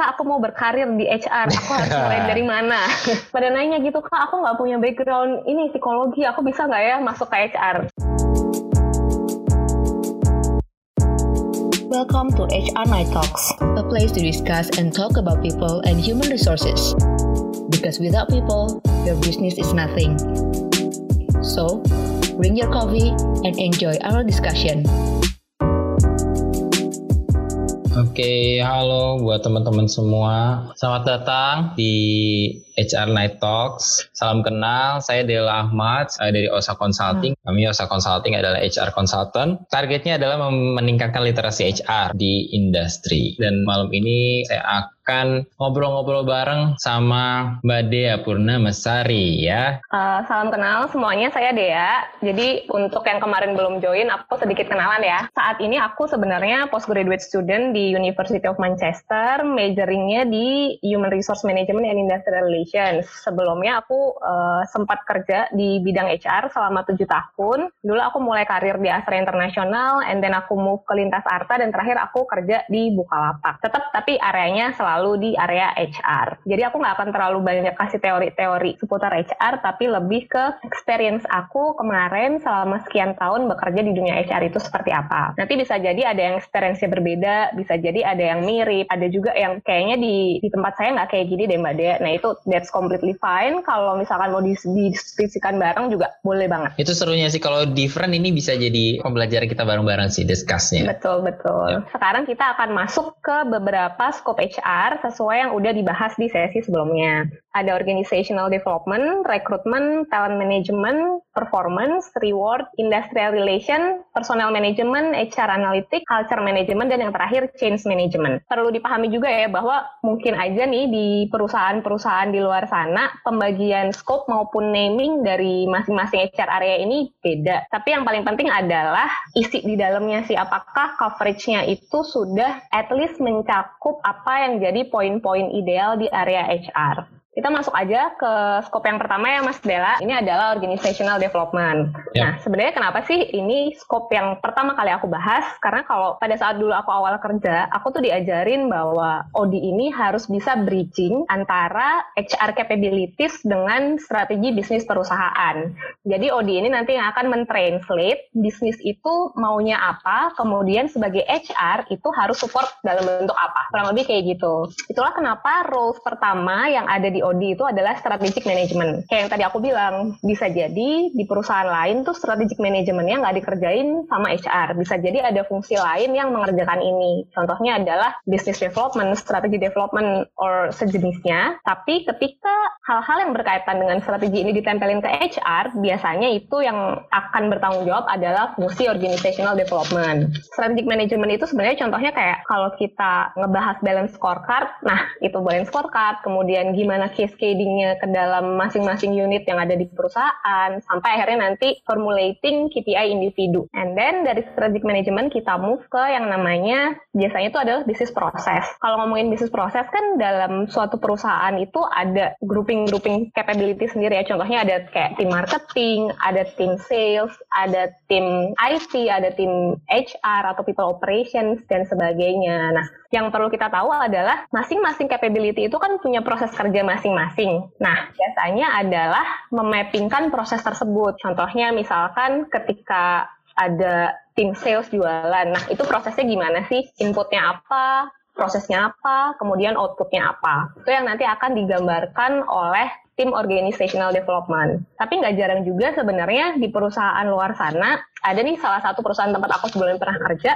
kak aku mau berkarir di HR aku harus mulai dari mana pada nanya gitu kak aku nggak punya background ini psikologi aku bisa nggak ya masuk ke HR Welcome to HR Night Talks, a place to discuss and talk about people and human resources. Because without people, your business is nothing. So, bring your coffee and enjoy our discussion. Oke, halo buat teman-teman semua. Selamat datang di HR Night Talks. Salam kenal, saya Dela Ahmad, saya dari OSA Consulting. Kami OSA Consulting adalah HR consultant. Targetnya adalah meningkatkan literasi HR di industri. Dan malam ini saya akan akan ngobrol-ngobrol bareng sama Mbak Dea Purna Mesari ya. Uh, salam kenal semuanya, saya Dea. Jadi untuk yang kemarin belum join, aku sedikit kenalan ya. Saat ini aku sebenarnya postgraduate student di University of Manchester, majoringnya di Human Resource Management and Industrial Relations. Sebelumnya aku uh, sempat kerja di bidang HR selama tujuh tahun. Dulu aku mulai karir di Astra International, and then aku move ke Lintas Arta, dan terakhir aku kerja di Bukalapak. Tetap tapi areanya selalu selalu di area HR. Jadi aku nggak akan terlalu banyak kasih teori-teori seputar HR, tapi lebih ke experience aku kemarin selama sekian tahun bekerja di dunia HR itu seperti apa. Nanti bisa jadi ada yang experience-nya berbeda, bisa jadi ada yang mirip, ada juga yang kayaknya di, di tempat saya nggak kayak gini deh Mbak Dea. Nah itu that's completely fine. Kalau misalkan mau didiskusikan bareng juga boleh banget. Itu serunya sih kalau different ini bisa jadi pembelajaran kita bareng-bareng sih discussnya. Betul, betul. Ya. Sekarang kita akan masuk ke beberapa scope HR sesuai yang udah dibahas di sesi sebelumnya. Ada organizational development, recruitment, talent management, performance, reward, industrial relation, personal management, HR analytics, culture management, dan yang terakhir change management. Perlu dipahami juga ya bahwa mungkin aja nih di perusahaan-perusahaan di luar sana pembagian scope maupun naming dari masing-masing HR area ini beda. Tapi yang paling penting adalah isi di dalamnya sih apakah coveragenya itu sudah at least mencakup apa yang jadi poin-poin ideal di area HR. Kita masuk aja ke scope yang pertama ya Mas Dela. Ini adalah organizational development. Ya. Nah, sebenarnya kenapa sih ini scope yang pertama kali aku bahas? Karena kalau pada saat dulu aku awal kerja, aku tuh diajarin bahwa OD ini harus bisa bridging antara HR capabilities dengan strategi bisnis perusahaan. Jadi OD ini nanti yang akan mentranslate bisnis itu maunya apa, kemudian sebagai HR itu harus support dalam bentuk apa. Kurang lebih kayak gitu. Itulah kenapa roles pertama yang ada di di OD itu adalah strategic management. Kayak yang tadi aku bilang, bisa jadi di perusahaan lain tuh strategic managementnya nggak dikerjain sama HR. Bisa jadi ada fungsi lain yang mengerjakan ini. Contohnya adalah business development, strategy development, or sejenisnya. Tapi ketika hal-hal yang berkaitan dengan strategi ini ditempelin ke HR, biasanya itu yang akan bertanggung jawab adalah fungsi organizational development. Strategic management itu sebenarnya contohnya kayak kalau kita ngebahas balance scorecard, nah itu balance scorecard, kemudian gimana cascadingnya ke dalam masing-masing unit yang ada di perusahaan sampai akhirnya nanti formulating KPI individu. And then dari strategic management kita move ke yang namanya biasanya itu adalah bisnis proses. Kalau ngomongin bisnis proses kan dalam suatu perusahaan itu ada grouping-grouping capability sendiri ya. Contohnya ada kayak tim marketing, ada tim sales, ada tim IT, ada tim HR atau people operations dan sebagainya. Nah, yang perlu kita tahu adalah masing-masing capability itu kan punya proses kerja masing-masing. Nah, biasanya adalah memappingkan proses tersebut. Contohnya misalkan ketika ada tim sales jualan. Nah, itu prosesnya gimana sih? Inputnya apa? Prosesnya apa? Kemudian outputnya apa? Itu yang nanti akan digambarkan oleh tim organizational development. Tapi nggak jarang juga sebenarnya di perusahaan luar sana ada nih salah satu perusahaan tempat aku sebelumnya pernah kerja,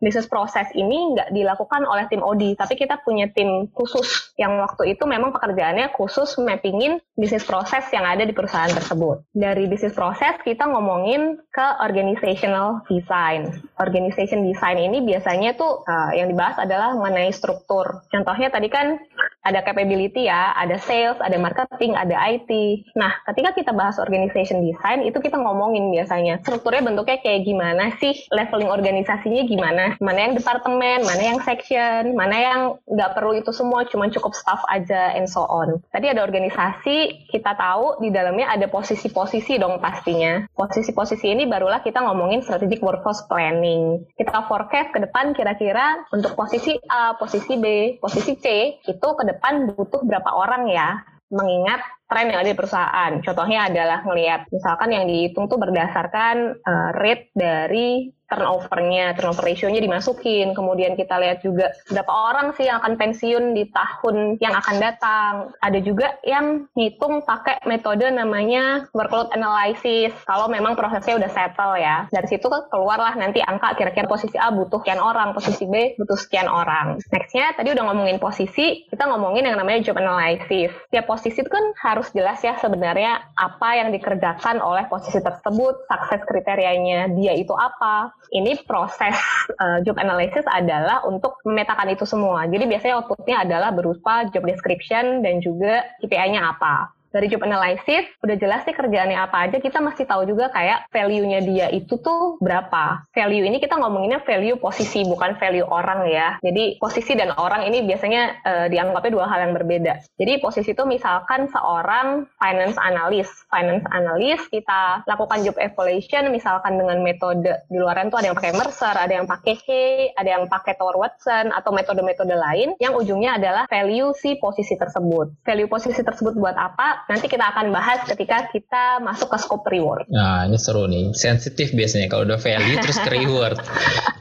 bisnis proses ini nggak dilakukan oleh tim OD, tapi kita punya tim khusus yang waktu itu memang pekerjaannya khusus mappingin bisnis proses yang ada di perusahaan tersebut. Dari bisnis proses kita ngomongin ke organizational design. Organization design ini biasanya tuh uh, yang dibahas adalah mengenai struktur. Contohnya tadi kan ada capability ya, ada sales, ada marketing, ada IT. Nah, ketika kita bahas organization design, itu kita ngomongin biasanya strukturnya bentuknya kayak gimana sih, leveling organisasinya gimana, mana yang departemen, mana yang section, mana yang nggak perlu itu semua, cuma cukup staff aja, and so on. Tadi ada organisasi, kita tahu di dalamnya ada posisi-posisi dong pastinya. Posisi-posisi ini barulah kita ngomongin strategic workforce planning. Kita forecast ke depan kira-kira untuk posisi A, posisi B, posisi C, itu ke depan butuh berapa orang ya mengingat tren yang ada di perusahaan. Contohnya adalah ngelihat misalkan yang dihitung tuh berdasarkan uh, rate dari turnovernya, turnover ratio-nya dimasukin. Kemudian kita lihat juga berapa orang sih yang akan pensiun di tahun yang akan datang. Ada juga yang ngitung pakai metode namanya workload analysis. Kalau memang prosesnya udah settle ya. Dari situ keluarlah nanti angka kira-kira posisi A butuh sekian orang, posisi B butuh sekian orang. Nextnya tadi udah ngomongin posisi, kita ngomongin yang namanya job analysis. Tiap posisi itu kan harus jelas ya sebenarnya apa yang dikerjakan oleh posisi tersebut, sukses kriterianya dia itu apa, ini proses uh, job analysis adalah untuk memetakan itu semua. Jadi biasanya outputnya adalah berupa job description dan juga KPI-nya apa dari job analysis udah jelas sih kerjaannya apa aja. Kita masih tahu juga kayak value-nya dia itu tuh berapa. Value ini kita ngomonginnya value posisi bukan value orang ya. Jadi posisi dan orang ini biasanya uh, dianggapnya dua hal yang berbeda. Jadi posisi itu misalkan seorang finance analyst finance analyst kita lakukan job evaluation misalkan dengan metode di luar itu ada yang pakai Mercer ada yang pakai Hay ada yang pakai Tower Watson atau metode-metode lain yang ujungnya adalah value si posisi tersebut. Value posisi tersebut buat apa nanti kita akan bahas ketika kita masuk ke scope reward. Nah, ini seru nih. Sensitif biasanya kalau udah value terus ke reward.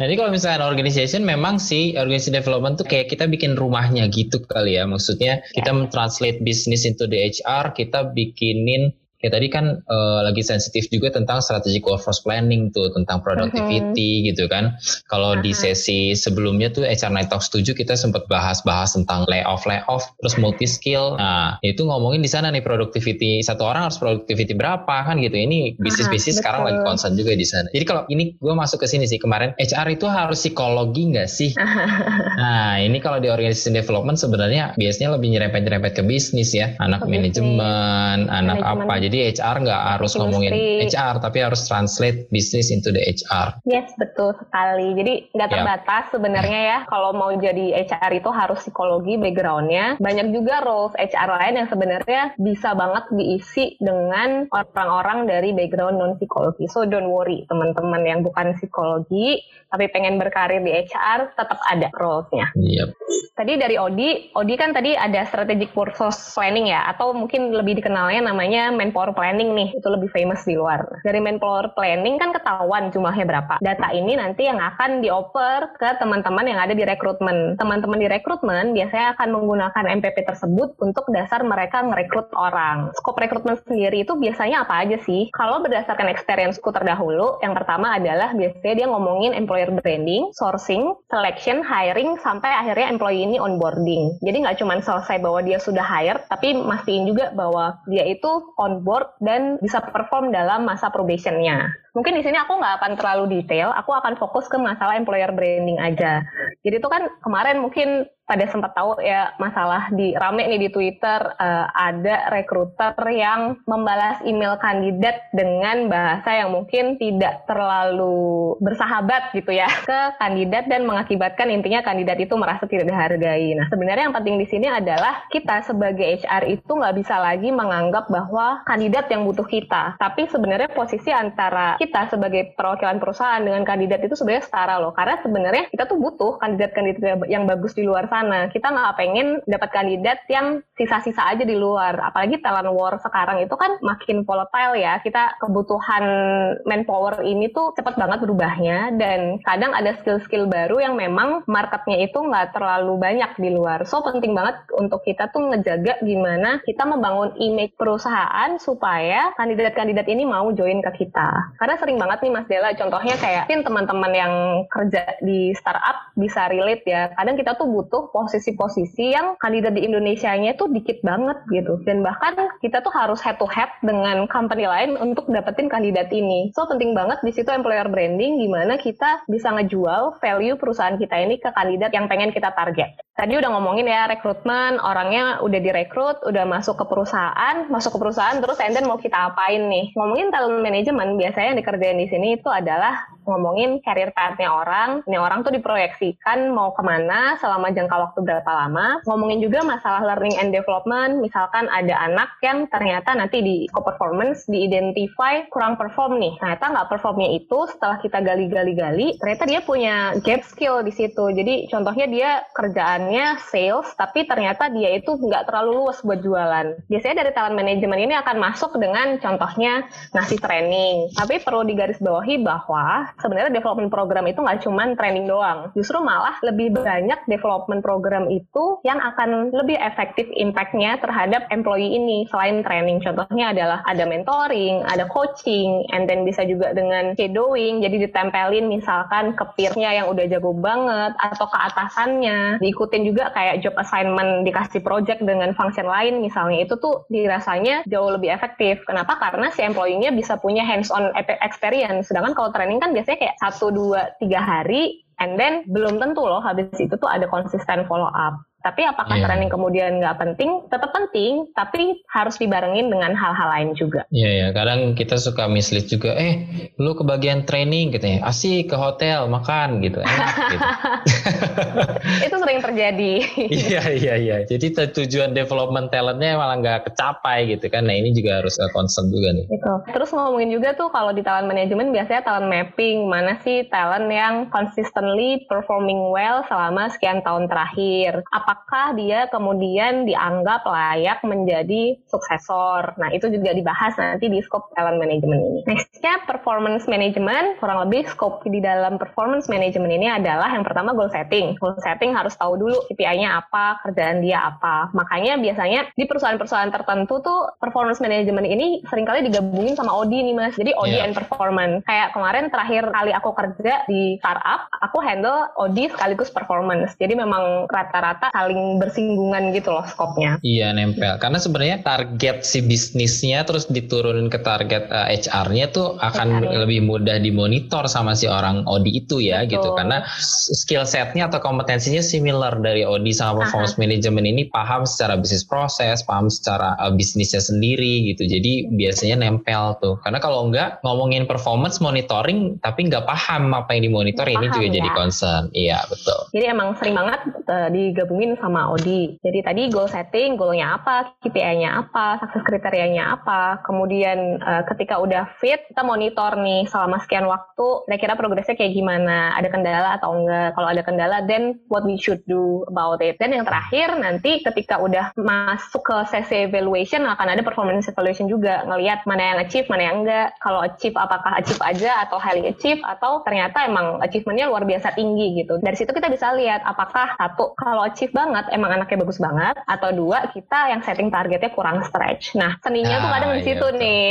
Ini kalau misalnya organization memang sih organization development tuh kayak kita bikin rumahnya gitu kali ya. Maksudnya kita mentranslate business into the HR, kita bikinin Ya tadi kan uh, lagi sensitif juga tentang strategic workforce planning tuh tentang productivity uh-huh. gitu kan. Kalau uh-huh. di sesi sebelumnya tuh HR Night Talks 7 kita sempat bahas-bahas tentang layoff layoff terus multi skill. Nah, itu ngomongin di sana nih productivity satu orang harus productivity berapa kan gitu. Ini bisnis-bisnis uh-huh, sekarang lagi concern juga di sana. Jadi kalau ini gue masuk ke sini sih kemarin HR itu harus psikologi nggak sih? nah, ini kalau di organization development sebenarnya biasanya lebih nyerempet-nyerempet ke bisnis ya, anak manajemen, anak apa. Jadi jadi HR nggak harus ngomongin HR, tapi harus translate business into the HR. Yes, betul sekali. Jadi nggak terbatas yeah. sebenarnya ya. Kalau mau jadi HR itu harus psikologi backgroundnya. Banyak juga roles HR lain yang sebenarnya bisa banget diisi dengan orang-orang dari background non psikologi. So don't worry teman-teman yang bukan psikologi tapi pengen berkarir di HR tetap ada role-nya. Yep. Tadi dari Odi, Odi kan tadi ada strategic workforce planning ya, atau mungkin lebih dikenalnya namanya manpower planning nih, itu lebih famous di luar. Dari manpower planning kan ketahuan jumlahnya berapa. Data ini nanti yang akan dioper ke teman-teman yang ada di rekrutmen. Teman-teman di rekrutmen biasanya akan menggunakan MPP tersebut untuk dasar mereka merekrut orang. Skop rekrutmen sendiri itu biasanya apa aja sih? Kalau berdasarkan experienceku terdahulu, yang pertama adalah biasanya dia ngomongin employer branding, sourcing, selection, hiring, sampai akhirnya employee ini onboarding. Jadi nggak cuma selesai bahwa dia sudah hire, tapi mastiin juga bahwa dia itu on board dan bisa perform dalam masa probationnya. Mungkin di sini aku nggak akan terlalu detail, aku akan fokus ke masalah employer branding aja. Jadi itu kan kemarin mungkin pada sempat tahu ya masalah di rame nih di Twitter uh, ada rekruter yang membalas email kandidat dengan bahasa yang mungkin tidak terlalu bersahabat gitu ya ke kandidat dan mengakibatkan intinya kandidat itu merasa tidak dihargai. Nah sebenarnya yang penting di sini adalah kita sebagai HR itu nggak bisa lagi menganggap bahwa kandidat yang butuh kita, tapi sebenarnya posisi antara kita sebagai perwakilan perusahaan dengan kandidat itu sebenarnya setara loh, karena sebenarnya kita tuh butuh kandidat-kandidat yang bagus di luar sana sana. Kita nggak pengen dapat kandidat yang sisa-sisa aja di luar. Apalagi talent war sekarang itu kan makin volatile ya. Kita kebutuhan manpower ini tuh cepet banget berubahnya dan kadang ada skill-skill baru yang memang marketnya itu nggak terlalu banyak di luar. So penting banget untuk kita tuh ngejaga gimana kita membangun image perusahaan supaya kandidat-kandidat ini mau join ke kita. Karena sering banget nih Mas Dela, contohnya kayak teman-teman yang kerja di startup bisa relate ya. Kadang kita tuh butuh posisi-posisi yang kandidat di Indonesia-nya tuh dikit banget gitu. Dan bahkan kita tuh harus head to head dengan company lain untuk dapetin kandidat ini. So penting banget di situ employer branding gimana kita bisa ngejual value perusahaan kita ini ke kandidat yang pengen kita target. Tadi udah ngomongin ya rekrutmen, orangnya udah direkrut, udah masuk ke perusahaan, masuk ke perusahaan terus and then mau kita apain nih? Ngomongin talent management, biasanya yang dikerjain di sini itu adalah ngomongin career path-nya orang. Ini orang tuh diproyeksikan mau ke mana selama jangka waktu berapa lama. Ngomongin juga masalah learning and development, misalkan ada anak yang ternyata nanti di co-performance di-identify kurang perform nih. Ternyata nggak performnya itu setelah kita gali-gali-gali, ternyata dia punya gap skill di situ. Jadi contohnya dia kerjaan jualannya sales, tapi ternyata dia itu nggak terlalu luas buat jualan. Biasanya dari talent management ini akan masuk dengan contohnya ngasih training. Tapi perlu digarisbawahi bahwa sebenarnya development program itu nggak cuma training doang. Justru malah lebih banyak development program itu yang akan lebih efektif impact-nya terhadap employee ini selain training. Contohnya adalah ada mentoring, ada coaching, and then bisa juga dengan shadowing, jadi ditempelin misalkan ke peer-nya yang udah jago banget atau ke atasannya, diikut ngikutin juga kayak job assignment dikasih project dengan function lain misalnya itu tuh dirasanya jauh lebih efektif. Kenapa? Karena si employee-nya bisa punya hands-on experience. Sedangkan kalau training kan biasanya kayak satu dua tiga hari and then belum tentu loh habis itu tuh ada konsisten follow up. Tapi apakah yeah. training kemudian nggak penting? Tetap penting, tapi harus dibarengin dengan hal-hal lain juga. Iya yeah, yeah. kadang kita suka mislead juga. Eh, lu ke bagian training gitu ya, asik ke hotel makan gitu, enak gitu. Itu sering terjadi. Iya iya iya. Jadi tujuan development talentnya malah nggak kecapai gitu kan. Nah ini juga harus concern juga nih. Itu. Terus ngomongin juga tuh kalau di talent management biasanya talent mapping mana sih talent yang consistently performing well selama sekian tahun terakhir. Apa apakah dia kemudian dianggap layak menjadi suksesor. Nah, itu juga dibahas nanti di scope talent management ini. Nextnya performance management, kurang lebih scope di dalam performance management ini adalah yang pertama goal setting. Goal setting harus tahu dulu KPI-nya apa, kerjaan dia apa. Makanya biasanya di perusahaan-perusahaan tertentu tuh performance management ini sering kali digabungin sama OD nih mas. Jadi OD yeah. and performance. Kayak kemarin terakhir kali aku kerja di startup, aku handle OD sekaligus performance. Jadi memang rata-rata saling bersinggungan gitu loh skopnya. Iya nempel. Karena sebenarnya target si bisnisnya terus diturunin ke target uh, eh, HR-nya tuh akan HR lebih mudah dimonitor sama si orang OD itu ya Betul. gitu. Karena skill setnya atau kompetensinya similar dari OD sama performance Aha. management ini paham secara bisnis proses, paham secara uh, bisnisnya sendiri gitu. Jadi biasanya nempel tuh. Karena kalau enggak ngomongin performance monitoring tapi nggak paham apa yang dimonitor ini juga ya. jadi concern. Iya betul. Jadi emang sering banget uh, digabungin sama Odi. Jadi tadi goal setting, goalnya apa, KPI-nya apa, sukses kriterianya apa. Kemudian uh, ketika udah fit, kita monitor nih selama sekian waktu, kira-kira progresnya kayak gimana, ada kendala atau enggak. Kalau ada kendala, then what we should do about it. Dan yang terakhir nanti ketika udah masuk ke sesi evaluation akan ada performance evaluation juga, ngelihat mana yang achieve, mana yang enggak. Kalau achieve apakah achieve aja atau highly achieve atau ternyata emang achievementnya luar biasa tinggi gitu. Dari situ kita bisa lihat apakah satu kalau achieve banget emang anaknya bagus banget atau dua kita yang setting targetnya kurang stretch. Nah seninya nah, tuh kadang di iya, situ iya, nih.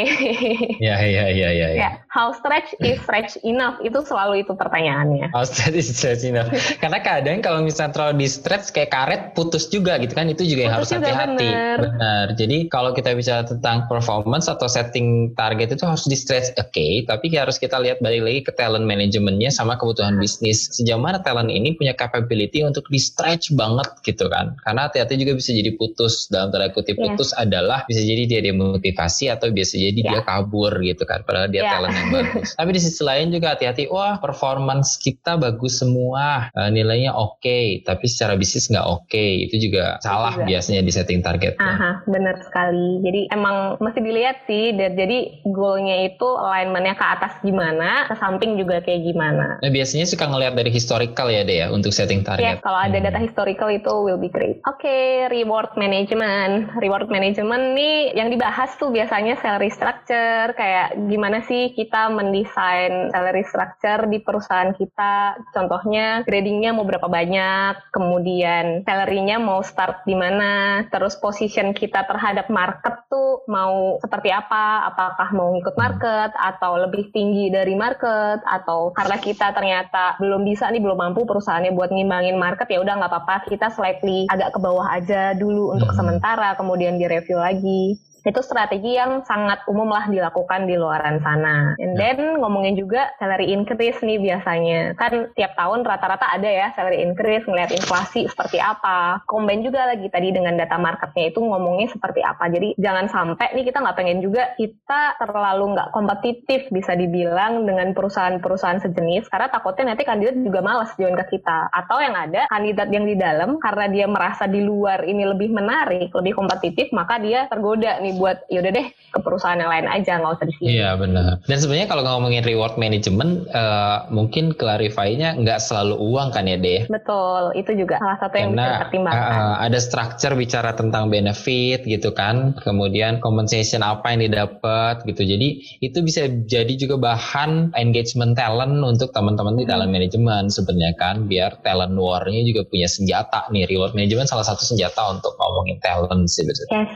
Ya ya ya ya. ya. How stretch is stretch enough itu selalu itu pertanyaannya. How stretch is stretch enough. Karena kadang kalau misalnya terlalu di stretch kayak karet putus juga gitu kan itu juga yang putus harus hati-hati. Benar. benar. Jadi kalau kita bicara tentang performance atau setting target itu harus di stretch oke, okay, tapi harus kita lihat balik lagi ke talent manajemennya sama kebutuhan bisnis. Sejauh mana talent ini punya capability untuk di stretch banget gitu kan karena hati-hati juga bisa jadi putus dalam tanda kutip yeah. putus adalah bisa jadi dia demotivasi atau bisa jadi yeah. dia kabur gitu kan padahal dia yeah. talent yang bagus tapi di sisi lain juga hati-hati wah performance kita bagus semua uh, nilainya oke okay, tapi secara bisnis nggak oke okay. itu juga salah juga. biasanya di setting target Aha, benar sekali jadi emang mesti dilihat sih jadi goalnya itu alignmentnya ke atas gimana ke samping juga kayak gimana nah biasanya suka ngelihat dari historical ya deh ya untuk setting target ya kalau ada hmm. data historical itu will be great. Oke, okay, reward management. Reward management nih yang dibahas tuh biasanya salary structure, kayak gimana sih kita mendesain salary structure di perusahaan kita. Contohnya gradingnya mau berapa banyak, kemudian salary-nya mau start di mana, terus position kita terhadap market tuh mau seperti apa, apakah mau ikut market atau lebih tinggi dari market atau karena kita ternyata belum bisa nih belum mampu perusahaannya buat ngimbangin market ya udah nggak apa-apa kita slightly agak ke bawah aja dulu untuk hmm. sementara kemudian direview lagi Itu strategi yang sangat umum lah dilakukan di luaran sana. And then ngomongin juga salary increase nih biasanya. Kan tiap tahun rata-rata ada ya salary increase, ngeliat inflasi seperti apa. Combine juga lagi tadi dengan data marketnya itu ngomongnya seperti apa. Jadi jangan sampai nih kita nggak pengen juga kita terlalu nggak kompetitif bisa dibilang dengan perusahaan-perusahaan sejenis karena takutnya nanti kandidat juga malas join ke kita. Atau yang ada kandidat yang di dalam karena dia merasa di luar ini lebih menarik, lebih kompetitif, maka dia tergoda nih buat yaudah deh ke perusahaan yang lain aja nggak usah di sini. Iya benar. Dan sebenarnya kalau ngomongin reward management, uh, mungkin clarify-nya nggak selalu uang kan ya deh. Betul, itu juga salah satu yang Karena bisa dipertimbangkan. uh, ada structure bicara tentang benefit gitu kan, kemudian compensation apa yang didapat gitu. Jadi itu bisa jadi juga bahan engagement talent untuk teman-teman di talent management sebenarnya kan, biar talent war-nya juga punya senjata nih. Reward management salah satu senjata untuk ngomongin talent sih betul. Yes.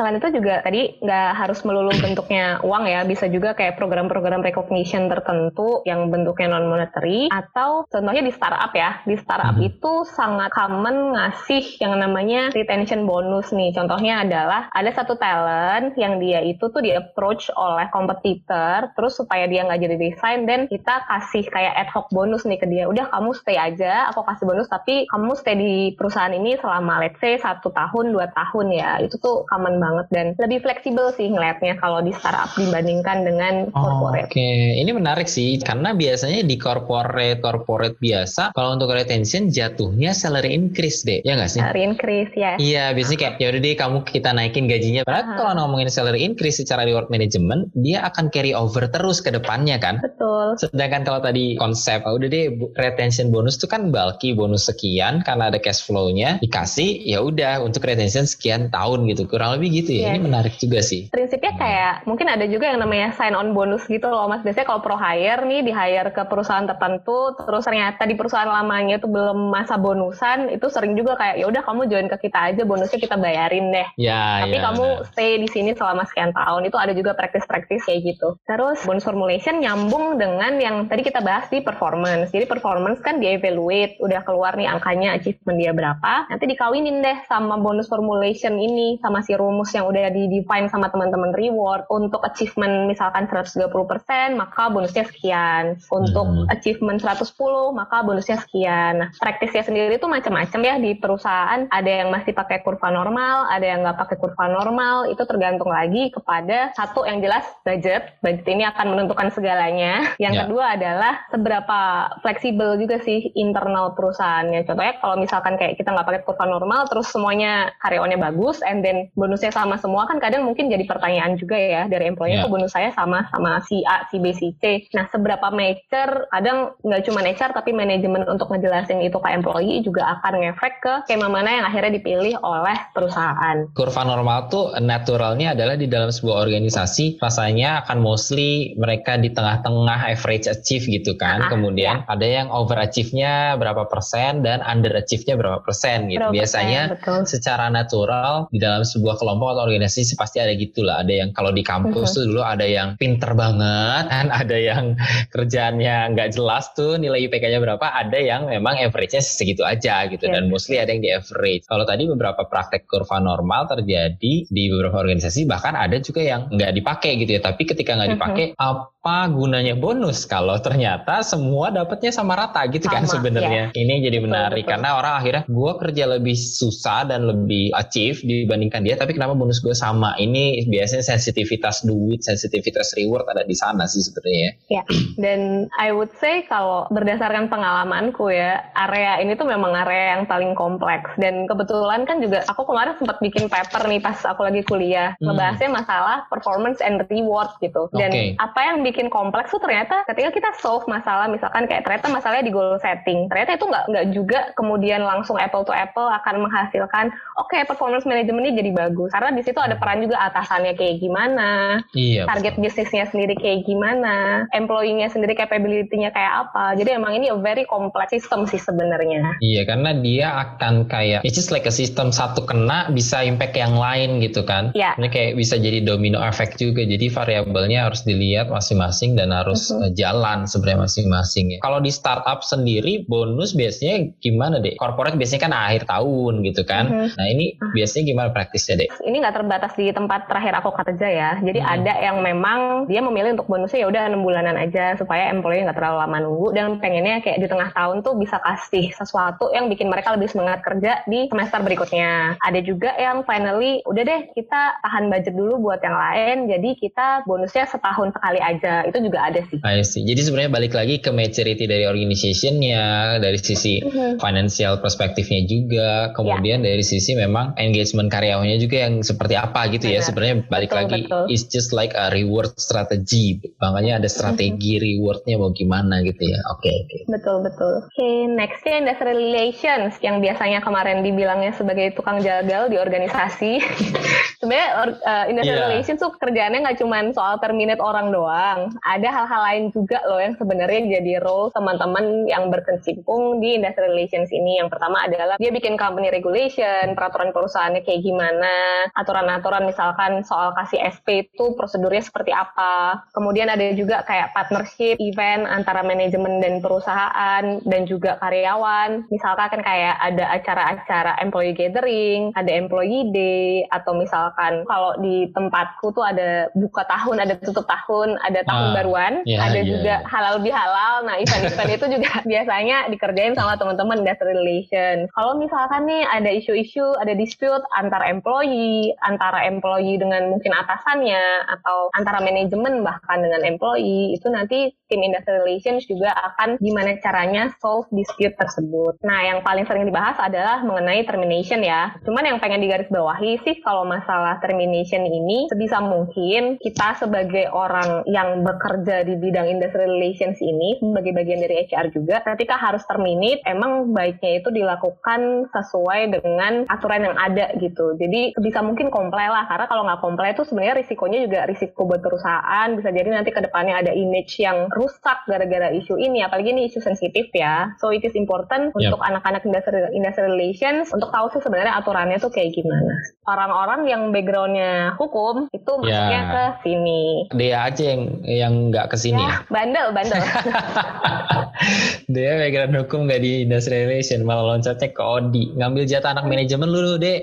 Selain itu juga tadi nggak harus melulu bentuknya uang ya, bisa juga kayak program-program recognition tertentu yang bentuknya non monetary atau contohnya di startup ya. Di startup Mhm. itu sangat common ngasih yang namanya retention bonus nih. Contohnya adalah ada satu talent yang dia itu tuh di approach oleh kompetitor, terus supaya dia nggak jadi resign, dan kita kasih kayak ad hoc bonus nih ke dia. Udah kamu stay aja, aku kasih bonus, tapi kamu stay di perusahaan ini selama let's say satu tahun, dua tahun ya. Itu tuh common banget dan lebih fleksibel sih ngeliatnya kalau di startup dibandingkan dengan Oh, corporate. Oke, ini menarik sih karena biasanya di corporate corporate biasa kalau untuk retention jatuhnya salary increase deh, ya nggak sih? Salary increase ya. Iya, biasanya kayak ya udah deh kamu kita naikin gajinya. Padahal Aha. kalau ngomongin salary increase secara reward management, dia akan carry over terus ke depannya kan. Betul. Sedangkan kalau tadi konsep "Ah, udah deh retention bonus itu kan bulky bonus sekian karena ada cash flow-nya dikasih ya udah untuk retention sekian tahun gitu. Kurang lebih gitu ya. Yes. Ini menarik juga sih. Prinsipnya kayak mungkin ada juga yang namanya sign on bonus gitu loh mas. Biasanya kalau pro hire nih di hire ke perusahaan tertentu, terus ternyata di perusahaan lamanya itu belum masa bonusan, itu sering juga kayak ya udah kamu join ke kita aja bonusnya kita bayarin deh. Ya, Tapi ya, kamu benar. stay di sini selama sekian tahun. Itu ada juga praktis-praktis kayak gitu. Terus bonus formulation nyambung dengan yang tadi kita bahas di performance. Jadi performance kan di-evaluate, udah keluar nih angkanya achievement dia berapa. Nanti dikawinin deh sama bonus formulation ini, sama si rumus yang udah di-define sama teman-teman reward. Untuk achievement misalkan 130%, maka bonusnya sekian. Untuk Hmm. achievement 110, maka bonusnya sekian. Nah, praktisnya sendiri itu macam-macam ya di perusahaan. Ada yang masih pakai kurva normal, ada yang nggak pakai kurva normal. Itu tergantung lagi kepada satu yang jelas budget. Budget ini akan menentukan segalanya. Yang Ya. kedua adalah seberapa fleksibel juga sih internal perusahaannya. Contohnya kalau misalkan kayak kita nggak pakai kurva normal, terus semuanya karyawannya bagus, and then bonusnya sama semua kan kadang mungkin jadi pertanyaan juga ya dari employer Ya. kok bonus saya sama sama si A, si B, si C. Nah seberapa mature, kadang nggak cuma HR tapi manajemen untuk ngejelasin itu ke employee juga akan ngefek ke skema mana yang akhirnya dipilih oleh perusahaan. kurva normal tuh naturalnya adalah di dalam sebuah organisasi rasanya akan mostly mereka di tengah-tengah average achieve gitu kan. Ah, Kemudian ada yang overachieve-nya berapa persen dan underachieve-nya berapa persen gitu. Berapa Biasanya persen, betul. secara natural di dalam sebuah kelompok atau organisasi pasti ada gitulah. Ada yang kalau di kampus Mhm. tuh dulu ada yang pinter banget kan, ada yang kerjaannya nggak jelas tuh nilai IPK-nya berapa, ada yang memang average-nya segitu aja gitu Iya. dan mostly ada yang di average. Kalau tadi beberapa praktek kurva normal terjadi di beberapa organisasi bahkan ada juga yang nggak dipakai gitu ya. Tapi ketika nggak Mhm. dipakai apa gunanya bonus kalau ternyata semua dapatnya sama rata gitu kan Sama, sebenarnya. Ini jadi Betul, menarik betul. karena orang akhirnya gue kerja lebih susah dan lebih achieve dibandingkan dia tapi kenapa bonus gue sama? Ini biasanya sensitivitas duit, sensitivitas reward ada di sana sih sebenarnya. Ya, dan I would say kalau berdasarkan pengalamanku ya, area ini tuh memang area yang paling kompleks. Dan kebetulan kan juga aku kemarin sempat bikin paper nih pas aku lagi kuliah, Hmm. ngebahasnya masalah performance and reward gitu. Dan Oke. apa yang bikin kompleks tuh ternyata ketika kita solve masalah, misalkan kayak ternyata masalahnya di goal setting, ternyata itu nggak nggak juga kemudian langsung apple to apple akan menghasilkan, oke performance manajemennya jadi bagus. Karena di situ ada peran juga atasannya kayak gimana, Iya. target bisnisnya sendiri kayak gimana, employee-nya sendiri capability-nya kayak apa. Jadi emang ini a very complex system sih sebenarnya. Iya karena dia akan kayak it's just like a system satu kena bisa impact yang lain gitu kan. Iya. Ini kayak bisa jadi domino effect juga. Jadi variabelnya harus dilihat masing-masing dan harus Mhm. eh, jalan sebenarnya masing-masing ya. Kalau di startup sendiri bonus biasanya gimana deh? Corporate biasanya kan akhir tahun gitu kan. Mhm. Nah ini biasanya gimana praktisnya deh? Ini nggak terbatas di tempat terakhir aku kerja ya. Jadi hmm. ada yang memang dia memilih untuk bonusnya ya udah enam bulanan aja supaya employee nggak terlalu lama nunggu dan pengennya kayak di tengah tahun tuh bisa kasih sesuatu yang bikin mereka lebih semangat kerja di semester berikutnya. Ada juga yang finally udah deh kita tahan budget dulu buat yang lain, jadi kita bonusnya setahun sekali aja. Itu juga ada sih. I see. Jadi sebenarnya balik lagi ke maturity dari organizationnya, dari sisi mm-hmm. financial perspektifnya juga, kemudian yeah. dari sisi memang engagement karyawannya juga yang seperti apa gitu ya. Sebenarnya balik betul, lagi betul. it's just like a reward strategy. Makanya ada strategi mm-hmm. rewardnya mau gimana gitu ya. Oke, okay. Okay. Betul, betul. Oke, okay, nextnya industrial relations yang biasanya kemarin dibilangnya sebagai tukang jagal di organisasi. Sebenarnya uh, industrial yeah. relations tuh kerjaannya nggak cuma soal terminate orang doang. Ada hal-hal lain juga loh yang sebenarnya jadi role teman-teman yang berkecimpung di industrial relations ini. Yang pertama adalah dia bikin company regulation, peraturan perusahaannya kayak gimana, aturan-aturan misalkan soal kasih SP itu prosedurnya seperti apa. Kemudian ada juga kayak partnership event antara manajemen dan perusahaan dan juga karyawan. Misalkan kan kayak ada acara-acara employee gathering, ada employee day, atau misalkan kalau di tempatku tuh ada buka tahun, ada tutup tahun, ada tahun ah, baruan, yeah, ada yeah. juga halal bihalal. Nah event-event itu juga biasanya dikerjain sama teman-teman industrial relation. Kalau misalkan nih ada isu-isu, ada dispute antar employee, antara employee dengan mungkin atasannya, atau antara manajemen bahkan dengan employee, itu nanti tim industrial relations juga akan gimana caranya solve dispute tersebut. Nah, yang paling sering dibahas adalah mengenai termination ya. Cuman yang pengen digarisbawahi sih kalau masalah termination ini sebisa mungkin kita sebagai orang yang bekerja di bidang industrial relations ini sebagai bagian dari HR juga ketika harus terminate emang baiknya itu dilakukan sesuai dengan aturan yang ada gitu. Jadi sebisa mungkin komplain lah karena kalau nggak komplain itu sebenarnya risikonya juga risiko buat perusahaan bisa jadi nanti ke depannya ada image yang rusak gara-gara isu ini apalagi ini isu sensitif ya. So it is important yep. untuk anak-anak industrial, industrial relations untuk tahu sih sebenarnya aturannya tuh kayak gimana. Orang-orang yang backgroundnya hukum itu masuknya yeah. ke sini. Dia aja yang yang nggak ke sini ya, ya? bandel bandel. Dia background hukum nggak di industrial relation malah loncatnya ke Odi ngambil jatah anak manajemen lu deh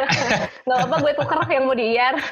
nggak apa gue tuker yang mau diiar.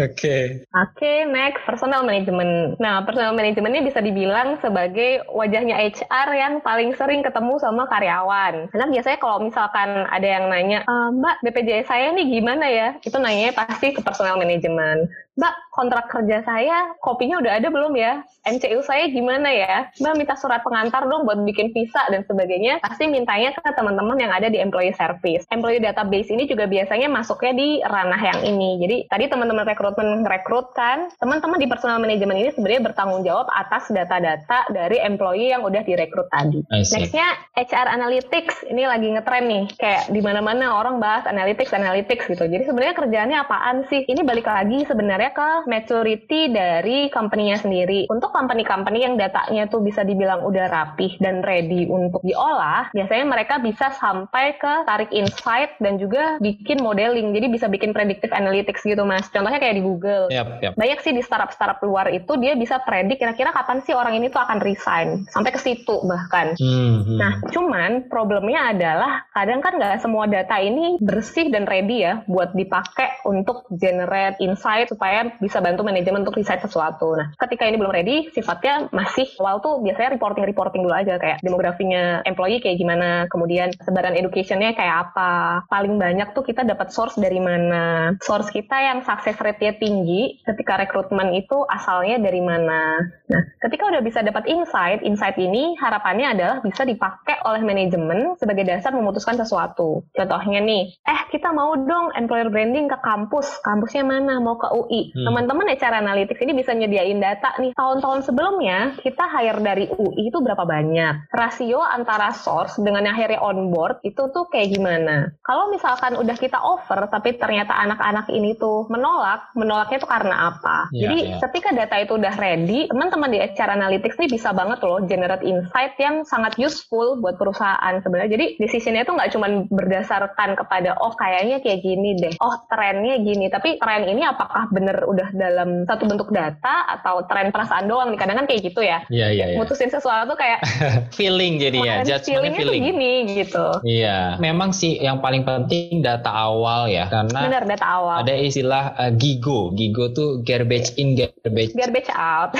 Oke. Okay. oke okay, next. Personal management. Nah personal management ini bisa dibilang sebagai wajahnya HR yang paling sering ketemu sama karyawan. Karena biasanya kalau misalkan ada yang nanya e, mbak BPJS saya nih gimana ya? Itu nanya pasti ke personal management Mbak, kontrak kerja saya kopinya udah ada belum ya? MCU saya gimana ya? Mbak minta surat pengantar dong buat bikin visa dan sebagainya. Pasti mintanya ke teman-teman yang ada di employee service. Employee database ini juga biasanya masuknya di ranah yang ini. Jadi tadi teman-teman rekrutmen rekrut kan, teman-teman di personal management ini sebenarnya bertanggung jawab atas data-data dari employee yang udah direkrut tadi. Nextnya HR analytics ini lagi ngetren nih. Kayak di mana-mana orang bahas analytics analytics gitu. Jadi sebenarnya kerjaannya apaan sih? Ini balik lagi sebenarnya ke maturity dari company-nya sendiri. Untuk company-company yang datanya tuh bisa dibilang udah rapih dan ready untuk diolah, biasanya mereka bisa sampai ke tarik insight dan juga bikin modeling. Jadi bisa bikin predictive analytics gitu mas. Contohnya kayak di Google. Yep, yep. Banyak sih di startup-startup luar itu dia bisa predik kira-kira kapan sih orang ini tuh akan resign. Sampai ke situ bahkan. Hmm, Nah, cuman problemnya adalah kadang kan nggak semua data ini bersih dan ready ya buat dipakai untuk generate insight supaya supaya bisa bantu manajemen untuk decide sesuatu. Nah, ketika ini belum ready, sifatnya masih awal tuh biasanya reporting-reporting dulu aja kayak demografinya employee kayak gimana, kemudian sebaran educationnya kayak apa. Paling banyak tuh kita dapat source dari mana. Source kita yang success rate-nya tinggi ketika rekrutmen itu asalnya dari mana. Nah, ketika udah bisa dapat insight, insight ini harapannya adalah bisa dipakai oleh manajemen sebagai dasar memutuskan sesuatu. Contohnya nih, eh kita mau dong employer branding ke kampus. Kampusnya mana? Mau ke UI. Hmm. Teman-teman HR Analytics ini bisa nyediain data nih. Tahun-tahun sebelumnya kita hire dari UI itu berapa banyak? Rasio antara source dengan yang akhirnya on board itu tuh kayak gimana? Kalau misalkan udah kita offer tapi ternyata anak-anak ini tuh menolak, menolaknya tuh karena apa? Yeah, Jadi yeah. ketika data itu udah ready, teman-teman di HR Analytics ini bisa banget loh generate insight yang sangat useful buat perusahaan sebenarnya. Jadi decisionnya itu nggak cuma berdasarkan kepada oh kayaknya kayak gini deh, oh trennya gini, tapi tren ini apakah benar bener-bener udah dalam satu bentuk data atau tren perasaan doang nih kadang kan kayak gitu ya Iya iya iya. mutusin sesuatu kayak feeling jadi ya, "Wah, judgementnya feelingnya tuh feeling. gini gitu Iya, memang sih yang paling penting data awal ya, karena bener data awal ada istilah uh, GIGO. GIGO tuh garbage in, garbage garbage out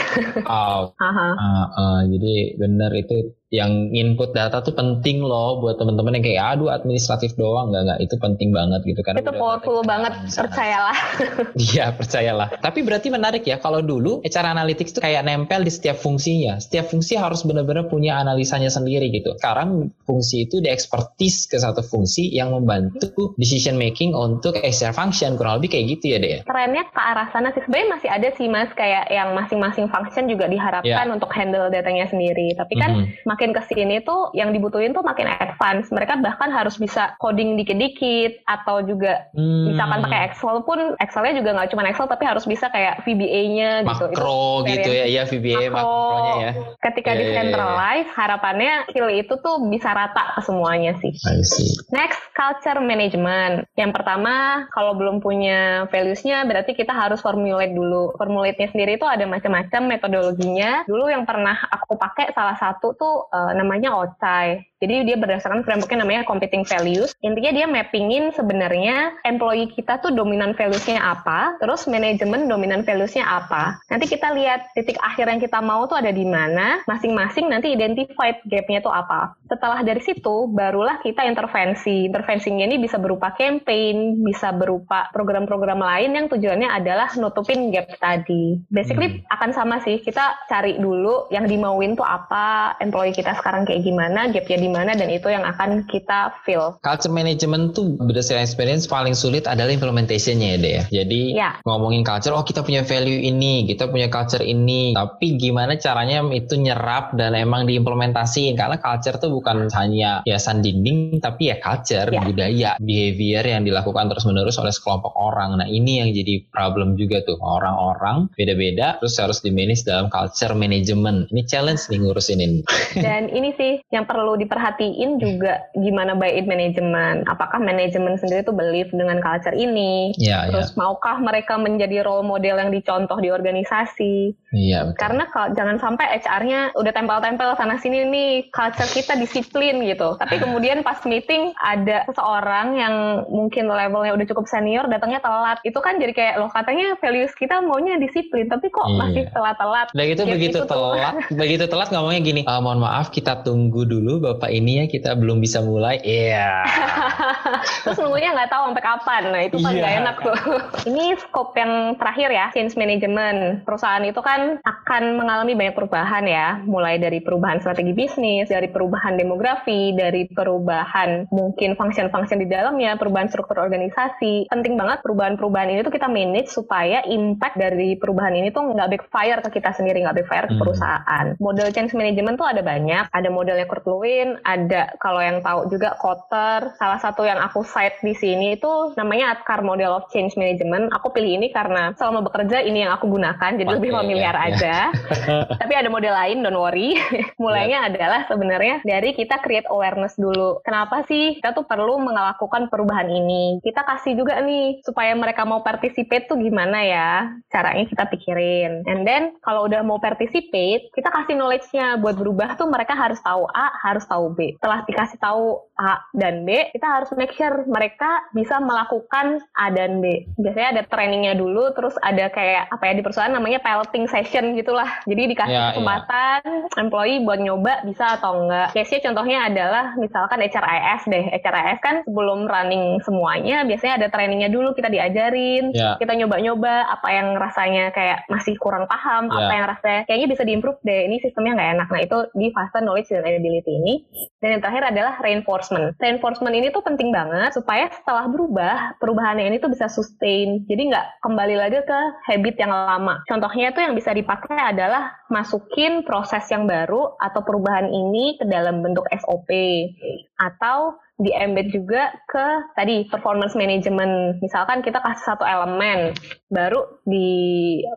out. Uh, uh, jadi bener itu yang input data tuh penting loh buat teman-teman yang kayak aduh administratif doang nggak nggak itu penting banget gitu karena itu powerful banget percayalah Iya percayalah. Tapi berarti menarik ya kalau dulu HR analytics itu kayak nempel di setiap fungsinya. Setiap fungsi harus benar-benar punya analisanya sendiri gitu. Sekarang fungsi itu diekspertis ke satu fungsi yang membantu decision making untuk HR function kurang lebih kayak gitu ya deh. ya? trennya ke arah sana sih sebenarnya masih ada sih mas kayak yang masing-masing function juga diharapkan untuk handle datanya sendiri tapi kan Mhm. Makin ke sini tuh yang dibutuhin tuh makin advance mereka bahkan harus bisa coding dikit-dikit atau juga Hmm. misalkan pakai Excel pun Excelnya juga nggak cuma Excel tapi harus bisa kayak VBA-nya gitu Itu makro gitu ya, iya VBA Makro. makronya ya. ketika Iya, iya, iya, decentralize harapannya skill itu tuh bisa rata ke semuanya sih. Next, culture management. Yang pertama, kalau belum punya values-nya, berarti kita harus formulate dulu. Formulate-nya sendiri itu ada macam-macam metodologinya. Dulu yang pernah aku pakai salah satu tuh eh, namanya OCHAI. Jadi dia berdasarkan frameworknya namanya competing values. Intinya dia mappingin sebenarnya employee kita tuh dominan values-nya apa, terus manajemen dominan values-nya apa. Nanti kita lihat titik akhir yang kita mau tuh ada di mana, masing-masing nanti identified gap-nya tuh apa. Setelah dari situ, barulah kita intervensi. Intervensinya ini bisa berupa campaign, bisa berupa program-program lain yang tujuannya adalah nutupin gap tadi. Basically akan sama sih, kita cari dulu yang dimauin tuh apa, employee kita sekarang kayak gimana, gapnya di mana, dan itu yang akan kita fill. Culture management tuh berdasarkan experience paling sulit adalah implementationnya ya deh ya. Jadi Ya. ngomongin culture, oh kita punya value ini, kita punya culture ini. Tapi gimana caranya itu nyerap dan emang diimplementasiin? Karena culture tuh bukan hanya hiasan dinding, tapi ya culture, Ya. budaya, behavior yang dilakukan terus-menerus oleh sekelompok orang. Nah ini yang jadi problem juga tuh. Orang-orang beda-beda, terus harus di-manage dalam culture management. Ini challenge nih ngurusin ini. Dan ini sih yang perlu diperhatiin juga gimana by it management. Apakah manajemen sendiri tuh believe dengan culture ini? Ya, ya. Terus maukah mereka menjadi role model yang dicontoh di organisasi? Iya. Karena kalau jangan sampai HR-nya udah tempel-tempel sana sini nih culture kita disiplin gitu. Tapi kemudian pas meeting ada seseorang yang mungkin levelnya udah cukup senior datangnya telat. Itu kan jadi kayak loh katanya values kita maunya disiplin tapi kok Iya. masih telat-telat. Udah gitu begitu itu tuh. telat, begitu telat ngomongnya gini, "Ah, mohon maaf kita tunggu dulu bapak ini ya kita belum bisa mulai. Iya. Terus nunggunya nggak tahu sampai kapan. Nah itu kan nggak enak tuh. Ini scope yang terakhir ya, change management. Perusahaan itu kan akan mengalami banyak perubahan ya, mulai dari perubahan strategi bisnis, dari perubahan demografi, dari perubahan mungkin function-function di dalamnya, perubahan struktur organisasi. Penting banget perubahan-perubahan ini tuh kita manage supaya impact dari perubahan ini tuh nggak backfire ke kita sendiri, nggak backfire ke Hmm. perusahaan. Model change management tuh ada banyak. Ada modelnya Kurt Lewin, ada kalau yang tahu juga Kotter. Salah satu yang aku cite di sini itu namanya Atkar Model of Change Management. Aku pilih ini karena selama bekerja ini yang aku gunakan, jadi Oke, lebih familiar ya, ya. aja. Tapi ada model lain, don't worry. Mulainya adalah sebenarnya dari kita create awareness dulu. Kenapa sih kita tuh perlu melakukan perubahan ini? Kita kasih juga nih supaya mereka mau participate tuh gimana ya? Caranya kita pikirin. And then kalau udah mau participate, kita kasih knowledge-nya buat berubah tuh mereka harus tahu A, harus tahu B. Setelah dikasih tahu A dan B, kita harus make sure mereka bisa melakukan A dan B. Biasanya ada trainingnya dulu, terus ada kayak apa ya di perusahaan namanya piloting session gitulah. Jadi dikasih Ya, kesempatan employee buat nyoba bisa atau enggak. Case-nya contohnya adalah misalkan HRIS deh. HRIS kan sebelum running semuanya biasanya ada trainingnya dulu kita diajarin, Ya. kita nyoba-nyoba apa yang rasanya kayak masih kurang paham, Ya. apa yang rasanya kayaknya bisa diimprove deh. Ini sistemnya nggak enak. Nah itu di fase knowledge dan ability ini. Dan yang terakhir adalah reinforcement. Reinforcement ini tuh penting banget supaya setelah berubah, perubahannya ini tuh bisa sustain. Jadi nggak kembali lagi ke habit yang lama. Contohnya tuh yang bisa dipakai adalah masukin proses yang baru atau perubahan ini ke dalam bentuk SOP. Atau di embed juga ke tadi performance management. Misalkan kita kasih satu elemen, baru di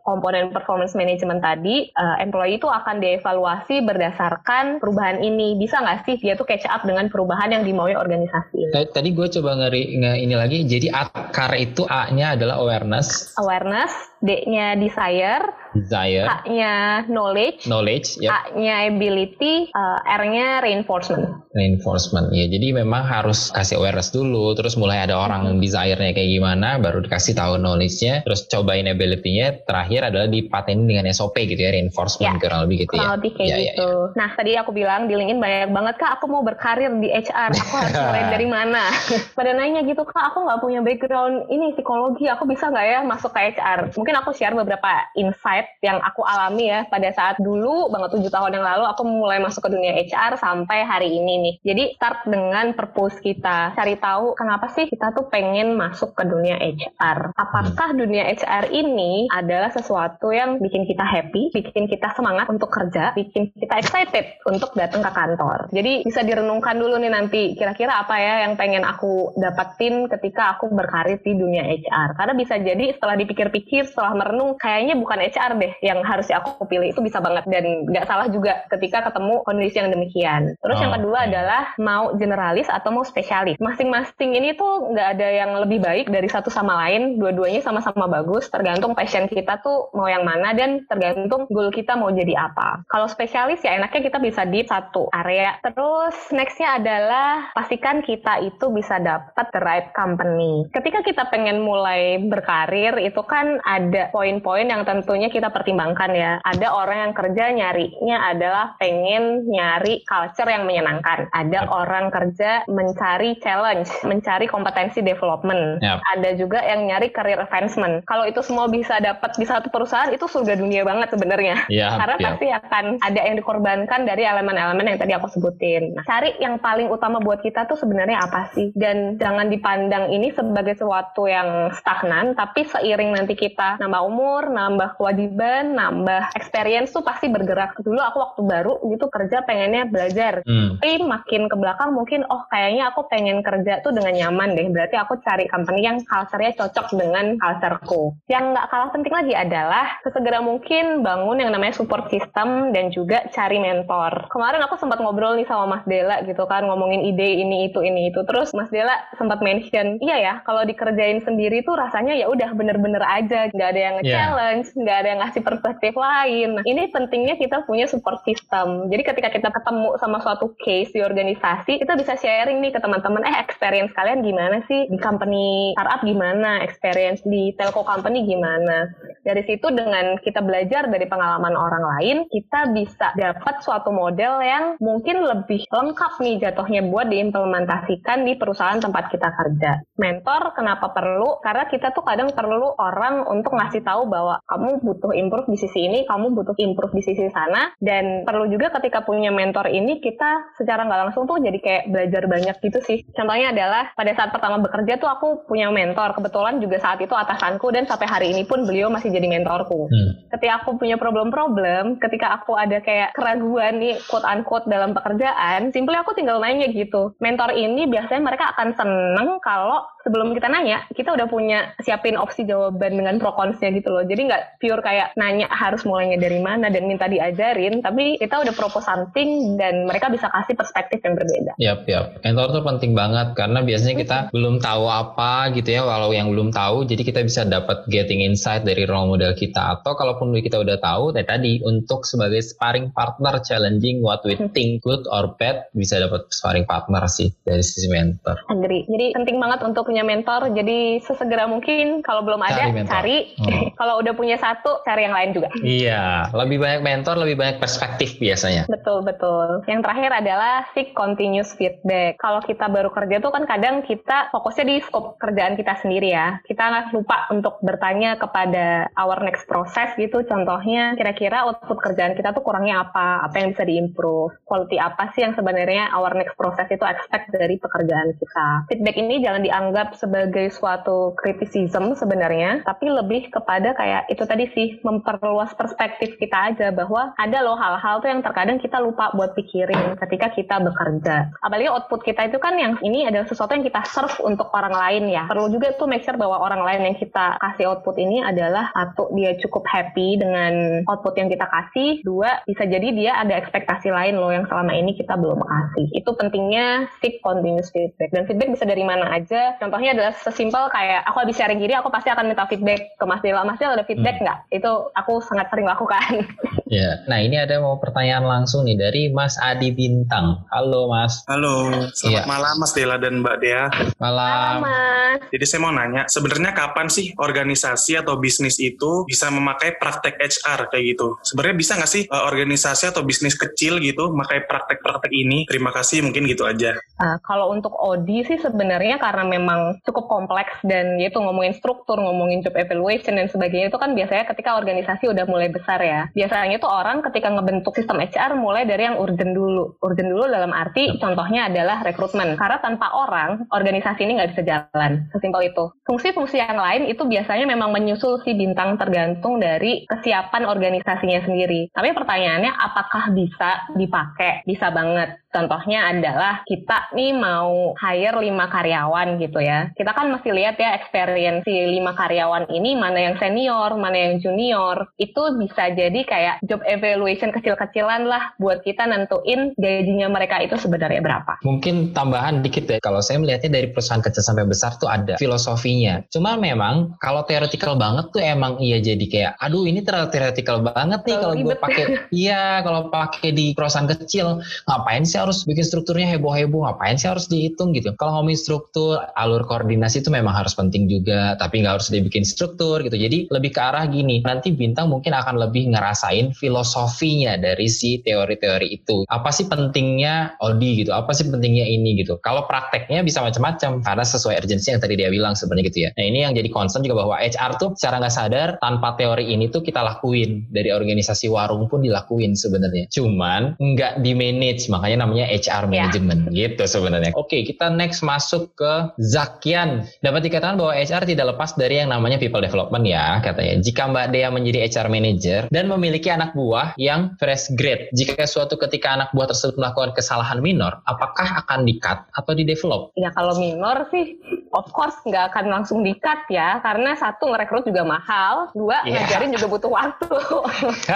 komponen performance management tadi, uh, employee itu akan dievaluasi berdasarkan perubahan ini. Bisa nggak sih dia tuh catch up dengan perubahan yang dimaui organisasi ini? Tadi gue coba ngeri nge ini lagi, jadi akar itu A-nya adalah awareness. Awareness, D-nya desire, desire, A-nya knowledge, knowledge, yep. A-nya ability, uh, R-nya reinforcement. Reinforcement ya. Jadi memang harus kasih awareness dulu, terus mulai ada orang hmm. desire-nya kayak gimana, baru dikasih tahu knowledge-nya, terus cobain ability-nya, terakhir adalah dipatenin dengan SOP gitu ya, reinforcement ya, kurang lebih gitu kurang ya. lebih kayak ya, gitu. Ya, ya. Nah tadi aku bilang di LinkedIn banyak banget kak, aku mau berkarir di HR, aku harus mulai dari mana? Pada nanya gitu kak, aku nggak punya background ini psikologi, aku bisa nggak ya masuk ke HR? Mungkin aku share beberapa insight yang aku alami ya pada saat dulu banget tujuh tahun yang lalu aku mulai masuk ke dunia HR sampai hari ini nih. Jadi start dengan purpose kita, cari tahu kenapa sih kita tuh pengen masuk ke dunia HR. Apakah hmm. dunia HR ini adalah sesuatu yang bikin kita happy, bikin kita semangat untuk kerja, bikin kita excited untuk datang ke kantor. Jadi bisa direnungkan dulu nih nanti kira-kira apa ya yang pengen aku dapetin ketika aku berkarir di dunia HR. Karena bisa jadi setelah dipikir-pikir, setelah merenung, kayaknya bukan HR deh yang harus aku pilih. Itu bisa banget dan nggak salah juga ketika ketemu kondisi yang demikian. Terus oh, yang kedua okay. adalah mau generalis atau mau spesialis. Masing-masing ini tuh nggak ada yang lebih baik dari satu sama lain. Dua-duanya sama-sama bagus. Tergantung passion kita tuh mau yang mana dan tergantung goal kita mau jadi apa. Kalau spesialis ya enaknya kita bisa di satu area. Terus nextnya adalah pastikan kita itu bisa dapat the right company. Ketika kita pengen mulai berkarir itu kan ada poin-poin yang tentunya kita pertimbangkan ya. Ada orang yang kerja nyarinya adalah pengen nyari culture yang menyenangkan. Ada orang kerja mencari challenge, mencari kompetensi development. Yep. Ada juga yang nyari career advancement. Kalau itu semua bisa dapat di satu perusahaan itu surga dunia banget sebenarnya. Yep, Karena yep. pasti akan ada yang dikorbankan dari elemen-elemen yang tadi aku sebutin. Nah, cari yang paling utama buat kita tuh sebenarnya apa sih? Dan jangan dipandang ini sebagai sesuatu yang stagnan, tapi seiring nanti kita nambah umur, nambah kewajiban, nambah experience tuh pasti bergerak. Dulu aku waktu baru gitu kerja pengennya belajar. Hmm. Tapi makin ke belakang mungkin oh kayaknya aku pengen kerja tuh dengan nyaman deh. Berarti aku cari company yang culture-nya cocok dengan cultureku. Yang nggak kalah penting lagi adalah sesegera mungkin bangun yang namanya support system dan juga cari mentor. Kemarin aku sempat ngobrol nih sama Mas Dela gitu kan ngomongin ide ini itu ini itu. Terus Mas Dela sempat mention, iya ya kalau dikerjain sendiri tuh rasanya ya udah bener-bener aja, nggak ada yang yeah. challenge, nggak ada yang ngasih perspektif lain. Nah, ini pentingnya kita punya support system. Jadi ketika kita ketemu sama suatu case di organisasi, kita bisa sharing nih ke teman-teman, eh experience kalian gimana sih di company startup gimana, experience di telco company gimana. Dari situ dengan kita belajar dari pengalaman orang lain, kita bisa dapat suatu model yang mungkin lebih lengkap nih jatuhnya buat diimplementasikan di perusahaan tempat kita kerja. Mentor kenapa perlu? Karena kita tuh kadang perlu orang untuk ngasih tahu bahwa kamu butuh improve di sisi ini, kamu butuh improve di sisi sana, dan perlu juga ketika punya mentor ini kita secara nggak langsung tuh jadi kayak belajar banyak gitu sih. Contohnya adalah pada saat pertama bekerja tuh aku punya mentor, kebetulan juga saat itu atasanku dan sampai hari ini pun beliau masih jadi mentorku. Hmm. Ketika aku punya problem-problem, ketika aku ada kayak keraguan nih quote unquote dalam pekerjaan, simpelnya aku tinggal nanya gitu. Mentor ini biasanya mereka akan seneng kalau sebelum kita nanya, kita udah punya siapin opsi jawaban dengan pro consnya gitu loh. Jadi nggak pure kayak nanya harus mulainya dari mana dan minta diajarin, tapi kita udah propose something dan mereka bisa kasih perspektif yang berbeda. Yap, yap. Mentor tuh penting banget karena biasanya kita hmm. belum tahu apa gitu ya, walau yang belum tahu, jadi kita bisa dapat getting insight dari role model kita. Atau kalaupun kita udah tahu, kayak tadi untuk sebagai sparring partner challenging what we hmm. think good or bad, bisa dapat sparring partner sih dari sisi mentor. Agree. Jadi penting banget untuk punya mentor. Jadi sesegera mungkin kalau belum ada cari. cari. Hmm. kalau udah punya satu cari yang lain juga. Iya, lebih banyak mentor, lebih banyak perspektif biasanya. Betul betul. Yang terakhir adalah seek continuous feedback. Kalau kita baru kerja tuh kan kadang kita fokusnya di scope kerjaan kita sendiri ya. Kita nggak lupa untuk bertanya kepada our next process gitu. Contohnya kira-kira output kerjaan kita tuh kurangnya apa? Apa yang bisa diimprove? Quality apa sih yang sebenarnya our next process itu expect dari pekerjaan kita? Feedback ini jangan dianggap sebagai suatu kritisisme sebenarnya, tapi lebih kepada kayak itu tadi sih memperluas perspektif kita aja bahwa ada loh hal-hal tuh yang terkadang kita lupa buat pikirin ketika kita bekerja. Apalagi output kita itu kan yang ini adalah sesuatu yang kita serve untuk orang lain ya. Perlu juga tuh make sure bahwa orang lain yang kita kasih output ini adalah satu dia cukup happy dengan output yang kita kasih, dua bisa jadi dia ada ekspektasi lain loh yang selama ini kita belum kasih. Itu pentingnya seek continuous feedback. Dan feedback bisa dari mana aja. Contohnya adalah sesimpel kayak aku habis sharing gini, aku pasti akan minta feedback ke Mas Dila. Mas Dila ada feedback hmm. nggak? Hmm. Itu aku sangat sering lakukan. Ya, nah ini ada mau pertanyaan langsung nih dari Mas Adi Bintang. Halo Mas. Halo, selamat ya. malam Mas Dela dan Mbak Dea. Malam. Mas. Jadi saya mau nanya, sebenarnya kapan sih organisasi atau bisnis itu bisa memakai praktek HR kayak gitu? Sebenarnya bisa nggak sih uh, organisasi atau bisnis kecil gitu memakai praktek-praktek ini? Terima kasih, mungkin gitu aja. Uh, kalau untuk ODI sih sebenarnya karena memang cukup kompleks dan yaitu ngomongin struktur, ngomongin job evaluation dan sebagainya itu kan biasanya ketika organisasi udah mulai besar ya. Biasanya itu orang ketika ngebentuk sistem HR mulai dari yang urgent dulu. Urgent dulu dalam arti contohnya adalah rekrutmen. Karena tanpa orang, organisasi ini nggak bisa jalan. Sesimpel itu. Fungsi-fungsi yang lain itu biasanya memang menyusul si bintang tergantung dari kesiapan organisasinya sendiri. Tapi pertanyaannya apakah bisa dipakai? Bisa banget. Contohnya adalah kita nih mau hire lima karyawan gitu ya. Kita kan mesti lihat ya experience si lima karyawan ini mana yang senior, mana yang junior. Itu bisa jadi kayak job evaluation kecil-kecilan lah buat kita nentuin gajinya mereka itu sebenarnya berapa. Mungkin tambahan dikit ya. Kalau saya melihatnya dari perusahaan kecil sampai besar tuh ada filosofinya. Cuma memang kalau theoretical banget tuh emang iya jadi kayak aduh ini terlalu theoretical banget nih kalau gue pakai iya kalau pakai di perusahaan kecil ngapain sih harus bikin strukturnya heboh-heboh ngapain sih harus dihitung gitu kalau ngomongin struktur alur koordinasi itu memang harus penting juga tapi nggak harus dibikin struktur gitu jadi lebih ke arah gini nanti bintang mungkin akan lebih ngerasain filosofinya dari si teori-teori itu apa sih pentingnya Odi gitu apa sih pentingnya ini gitu kalau prakteknya bisa macam-macam karena sesuai urgensi yang tadi dia bilang sebenarnya gitu ya nah ini yang jadi concern juga bahwa HR tuh secara nggak sadar tanpa teori ini tuh kita lakuin dari organisasi warung pun dilakuin sebenarnya cuman nggak di manage makanya namanya HR ya. management yeah. gitu sebenarnya. Oke, kita next masuk ke Zakian. Dapat dikatakan bahwa HR tidak lepas dari yang namanya people development ya katanya. Jika Mbak Dea menjadi HR manager dan memiliki anak buah yang fresh grade, jika suatu ketika anak buah tersebut melakukan kesalahan minor, apakah akan di-cut atau di-develop? Ya kalau minor sih of course nggak akan langsung di-cut ya karena satu ngerekrut juga mahal, dua yeah. ngajarin juga butuh waktu.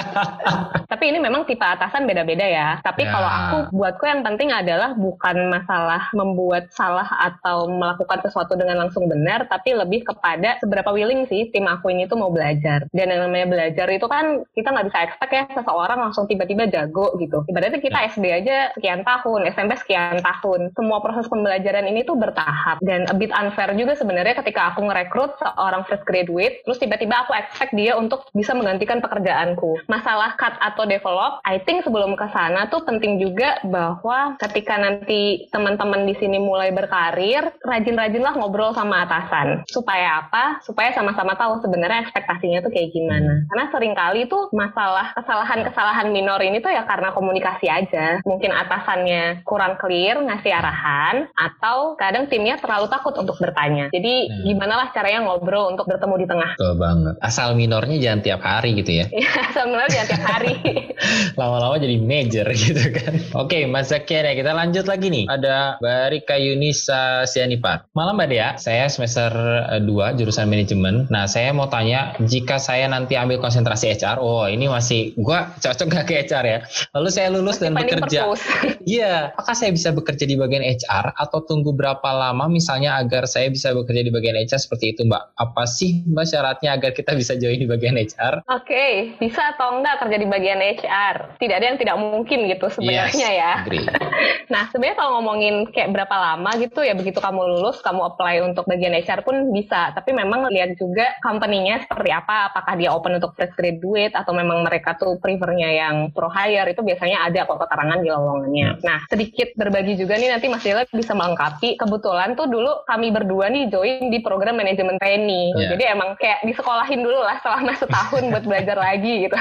Tapi ini memang tipe atasan beda-beda ya. Tapi yeah. kalau aku buatku yang penting adalah bukan masalah membuat salah atau melakukan sesuatu dengan langsung benar, tapi lebih kepada seberapa willing sih tim aku ini tuh mau belajar. Dan yang namanya belajar itu kan kita nggak bisa expect ya seseorang langsung tiba-tiba jago gitu. Ibaratnya kita SD aja sekian tahun, SMP sekian tahun. Semua proses pembelajaran ini tuh bertahap dan a bit unfair juga sebenarnya ketika aku ngerekrut seorang fresh graduate, terus tiba-tiba aku expect dia untuk bisa menggantikan pekerjaanku. Masalah cut atau develop, I think sebelum ke sana tuh penting juga bahwa bahwa ketika nanti teman-teman di sini mulai berkarir, rajin-rajinlah ngobrol sama atasan. Supaya apa? Supaya sama-sama tahu sebenarnya ekspektasinya tuh kayak gimana. Karena sering kali tuh masalah kesalahan-kesalahan minor ini tuh ya karena komunikasi aja. Mungkin atasannya kurang clear ngasih arahan, atau kadang timnya terlalu takut untuk bertanya. Jadi hmm. gimana lah caranya ngobrol untuk bertemu di tengah. Betul banget. Asal minornya jangan tiap hari gitu ya. Iya, asal minor jangan tiap hari. Lama-lama jadi major gitu kan. Oke, Mas sekian ya. Kita lanjut lagi nih. Ada Barika Yunisa Sianipar. Malam Mbak Dea, saya semester 2 eh, jurusan manajemen. Nah, saya mau tanya, jika saya nanti ambil konsentrasi HR, oh ini masih, gua cocok gak ke HR ya? Lalu saya lulus masih dan bekerja. Iya, apakah saya bisa bekerja di bagian HR atau tunggu berapa lama misalnya agar saya bisa bekerja di bagian HR seperti itu Mbak? Apa sih Mbak syaratnya agar kita bisa join di bagian HR? Oke, okay. bisa atau enggak kerja di bagian HR? Tidak ada yang tidak mungkin gitu sebenarnya yes, ya. Agree. nah sebenarnya kalau ngomongin kayak berapa lama gitu ya begitu kamu lulus kamu apply untuk bagian HR pun bisa tapi memang lihat juga company-nya seperti apa apakah dia open untuk fresh graduate atau memang mereka tuh prefernya yang pro hire itu biasanya ada kok keterangan di lowongannya. Hmm. Nah sedikit berbagi juga nih nanti Mas Dela bisa melengkapi kebetulan tuh dulu kami berdua nih join di program manajemen training. Yeah. Jadi emang kayak disekolahin dulu lah selama setahun buat belajar lagi gitu.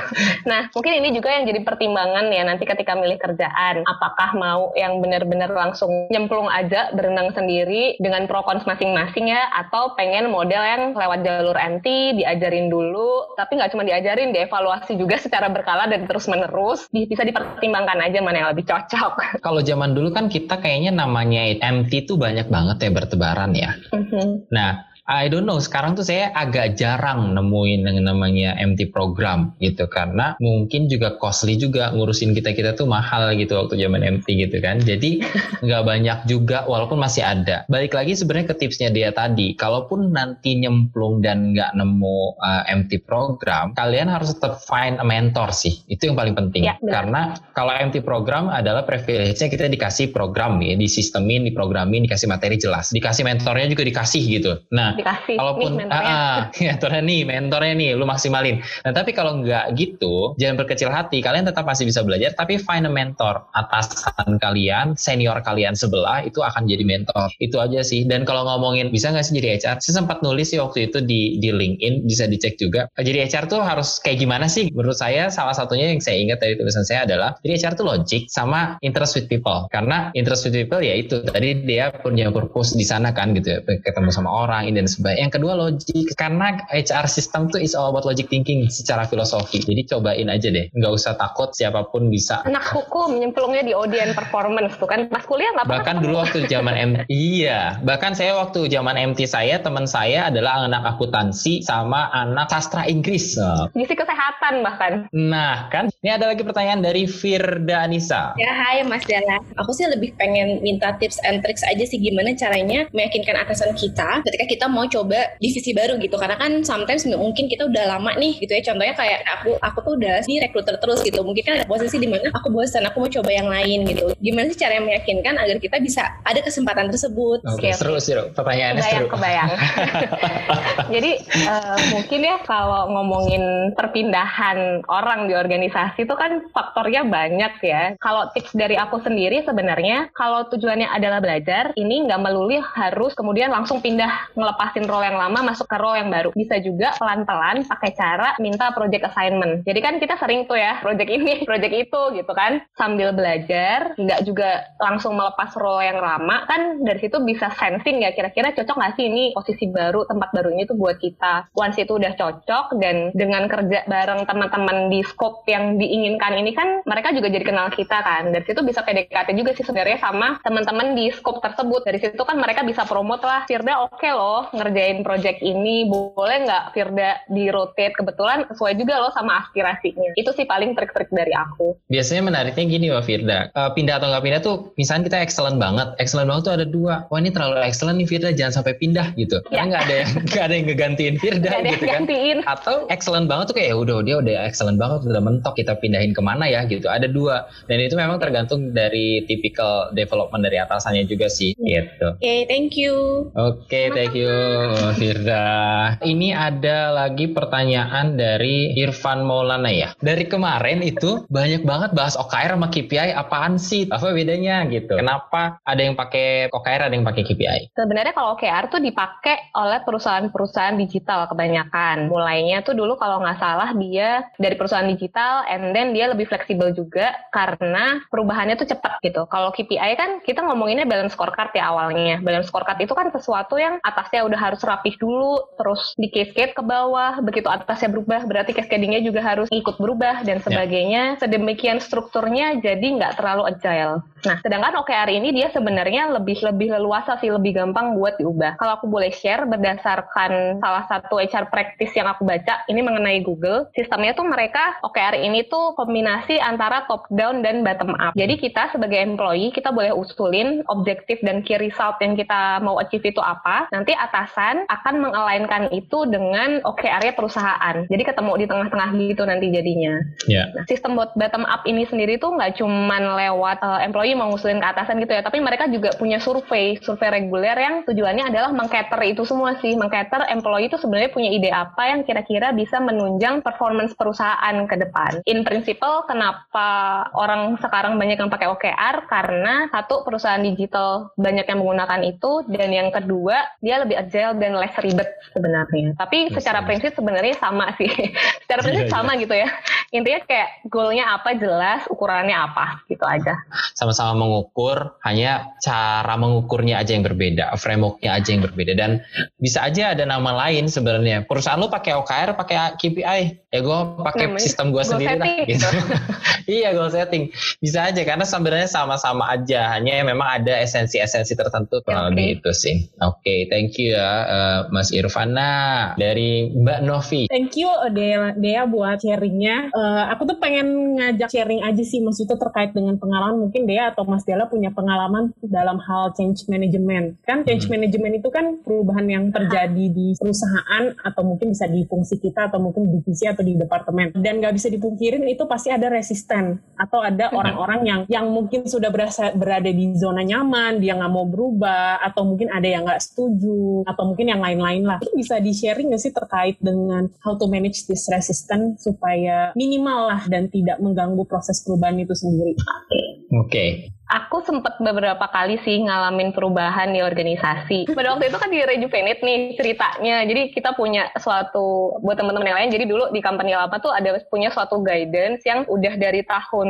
Nah, mungkin ini juga yang jadi pertimbangan ya nanti ketika milih kerjaan. Apakah mau yang benar-benar langsung nyemplung aja berenang sendiri dengan pro cons masing-masing ya atau pengen model yang lewat jalur MT diajarin dulu tapi nggak cuma diajarin dievaluasi juga secara berkala dan terus menerus bisa dipertimbangkan aja mana yang lebih cocok. Kalau zaman dulu kan kita kayaknya namanya MT tuh banyak banget ya bertebaran ya. Mm -hmm. Nah I don't know. Sekarang tuh saya agak jarang nemuin yang namanya MT program gitu karena mungkin juga costly juga ngurusin kita kita tuh mahal gitu waktu zaman MT gitu kan. Jadi nggak banyak juga walaupun masih ada. Balik lagi sebenarnya ke tipsnya dia tadi. Kalaupun nanti nyemplung dan nggak nemu uh, MT program, kalian harus tetap find a mentor sih. Itu yang paling penting. Ya, karena kalau MT program adalah privilege-nya kita dikasih program ya, disistemin, diprogramin, dikasih materi jelas, dikasih mentornya juga dikasih gitu. Nah dikasih walaupun nih mentornya. Ah, mentornya nih mentornya nih lu maksimalin. Nah tapi kalau nggak gitu jangan berkecil hati. Kalian tetap masih bisa belajar tapi find a mentor. Atasan kalian senior kalian sebelah itu akan jadi mentor. Itu aja sih. Dan kalau ngomongin bisa nggak sih jadi HR saya sempat nulis sih waktu itu di di LinkedIn bisa dicek juga. Jadi HR tuh harus kayak gimana sih? Menurut saya salah satunya yang saya ingat dari tulisan saya adalah jadi HR tuh logic sama interest with people. Karena interest with people ya itu tadi dia punya purpose di sana kan gitu ya ketemu sama orang ini dan sebagainya. Yang kedua logik karena HR system tuh is all about logic thinking secara filosofi. Jadi cobain aja deh, nggak usah takut siapa pun bisa. Anak hukum nyemplungnya di audience performance tuh kan pas kuliah nggak Bahkan dulu waktu zaman MT, iya. Bahkan saya waktu zaman MT saya teman saya adalah anak akuntansi sama anak sastra Inggris. Gizi kesehatan bahkan. Nah kan, ini ada lagi pertanyaan dari Firda Anissa. Ya hai Mas Dala. Aku sih lebih pengen minta tips and tricks aja sih gimana caranya meyakinkan atasan kita ketika kita mau coba divisi baru gitu. Karena kan sometimes mungkin kita udah lama nih gitu ya. Contohnya kayak aku aku tuh udah di rekruter terus gitu. Mungkin kan ada posisi di mana aku bosan aku mau coba yang lain gitu. Gimana sih cara yang meyakinkan agar kita bisa ada kesempatan tersebut? Okay, seru seru. Pertanyaannya kebayang, seru. kebayang. Jadi uh, mungkin ya kalau ngomongin perpindahan orang di organisasi itu kan faktornya banyak ya. Kalau tips dari aku sendiri sebenarnya kalau tujuannya adalah belajar ini nggak melulu harus kemudian langsung pindah ngelepas lepasin role yang lama masuk ke role yang baru. Bisa juga pelan-pelan pakai cara minta project assignment. Jadi kan kita sering tuh ya project ini, project itu gitu kan. Sambil belajar, nggak juga langsung melepas role yang lama kan dari situ bisa sensing ya kira-kira cocok nggak sih ini posisi baru, tempat baru ini tuh buat kita. Once itu udah cocok dan dengan kerja bareng teman-teman di scope yang diinginkan ini kan mereka juga jadi kenal kita kan. Dari situ bisa PDKT juga sih sebenarnya sama teman-teman di scope tersebut. Dari situ kan mereka bisa promote lah, Firda oke okay loh ngerjain project ini boleh nggak Firda di rotate? Kebetulan sesuai juga loh sama aspirasinya. Itu sih paling trik-trik dari aku. Biasanya menariknya gini Mbak Firda. Uh, pindah atau nggak pindah tuh misalnya kita excellent banget. Excellent banget tuh ada dua. Wah ini terlalu excellent nih Firda. Jangan sampai pindah gitu. Ya. karena nggak ada yang nggak ada yang ngegantiin Firda gak gitu kan. gantiin. atau excellent banget tuh kayak ya udah dia udah excellent banget udah mentok kita pindahin ke mana ya gitu. Ada dua. Dan itu memang tergantung dari typical development dari atasannya juga sih ya. gitu. Oke okay, thank you. Oke okay, thank you Oh, Firda. Ini ada lagi pertanyaan dari Irfan Maulana ya. Dari kemarin itu banyak banget bahas OKR sama KPI apaan sih? Apa bedanya gitu? Kenapa ada yang pakai OKR ada yang pakai KPI? Sebenarnya kalau OKR tuh dipakai oleh perusahaan-perusahaan digital kebanyakan. Mulainya tuh dulu kalau nggak salah dia dari perusahaan digital and then dia lebih fleksibel juga karena perubahannya tuh cepat gitu. Kalau KPI kan kita ngomonginnya balance scorecard ya awalnya. Balance scorecard itu kan sesuatu yang atasnya udah harus rapih dulu, terus di cascade ke bawah, begitu atasnya berubah, berarti cascadingnya juga harus ikut berubah dan ya. sebagainya. Yeah. Sedemikian strukturnya jadi nggak terlalu agile. Nah, sedangkan OKR ini dia sebenarnya lebih lebih leluasa sih, lebih gampang buat diubah. Kalau aku boleh share berdasarkan salah satu HR practice yang aku baca, ini mengenai Google, sistemnya tuh mereka OKR ini tuh kombinasi antara top down dan bottom up. Jadi kita sebagai employee kita boleh usulin objektif dan key result yang kita mau achieve itu apa. Nanti atas atasan akan mengelainkan itu dengan OKR-nya perusahaan. Jadi ketemu di tengah-tengah gitu nanti jadinya. Yeah. Nah, sistem bottom up ini sendiri tuh nggak cuman lewat uh, employee mau ngusulin ke atasan gitu ya, tapi mereka juga punya survei, survei reguler yang tujuannya adalah mengcater itu semua sih, mengcater employee itu sebenarnya punya ide apa yang kira-kira bisa menunjang performance perusahaan ke depan. In principle, kenapa orang sekarang banyak yang pakai OKR? Karena satu perusahaan digital banyak yang menggunakan itu, dan yang kedua dia lebih agile dan less ribet sebenarnya. Tapi yes, secara yes. prinsip sebenarnya sama sih. secara prinsip yeah, sama yeah. gitu ya. Intinya kayak goalnya apa jelas, ukurannya apa gitu aja. Sama-sama mengukur, hanya cara mengukurnya aja yang berbeda, frameworknya aja yang berbeda dan bisa aja ada nama lain sebenarnya. Perusahaan lu pakai OKR, pakai KPI, ya gue pakai sistem gue sendiri lah. Gitu. iya goal setting bisa aja karena sebenarnya sama-sama aja, hanya memang ada esensi-esensi tertentu kurang okay. lebih itu sih. Oke, okay, thank you ya uh, Mas Irfana dari Mbak Novi. Thank you Dea, Dea buat sharingnya. Uh, aku tuh pengen ngajak sharing aja sih maksudnya terkait dengan pengalaman mungkin Dea atau Mas Dela punya pengalaman dalam hal change management. Kan change hmm. management itu kan perubahan yang terjadi di perusahaan atau mungkin bisa di fungsi kita atau mungkin divisi atau di departemen. Dan nggak bisa dipungkirin itu pasti ada resisten atau ada hmm. orang-orang yang yang mungkin sudah berasa berada di zona nyaman, dia nggak mau berubah atau mungkin ada yang nggak setuju atau mungkin yang lain-lain lah. Itu bisa di sharing nggak sih terkait dengan how to manage this resistance supaya minimal lah dan tidak mengganggu proses perubahan itu sendiri. Oke. Okay. Aku sempat beberapa kali sih ngalamin perubahan di organisasi. Pada waktu itu kan di Rejuvenate nih ceritanya. Jadi kita punya suatu buat teman-teman yang lain. Jadi dulu di company lama tuh ada punya suatu guidance yang udah dari tahun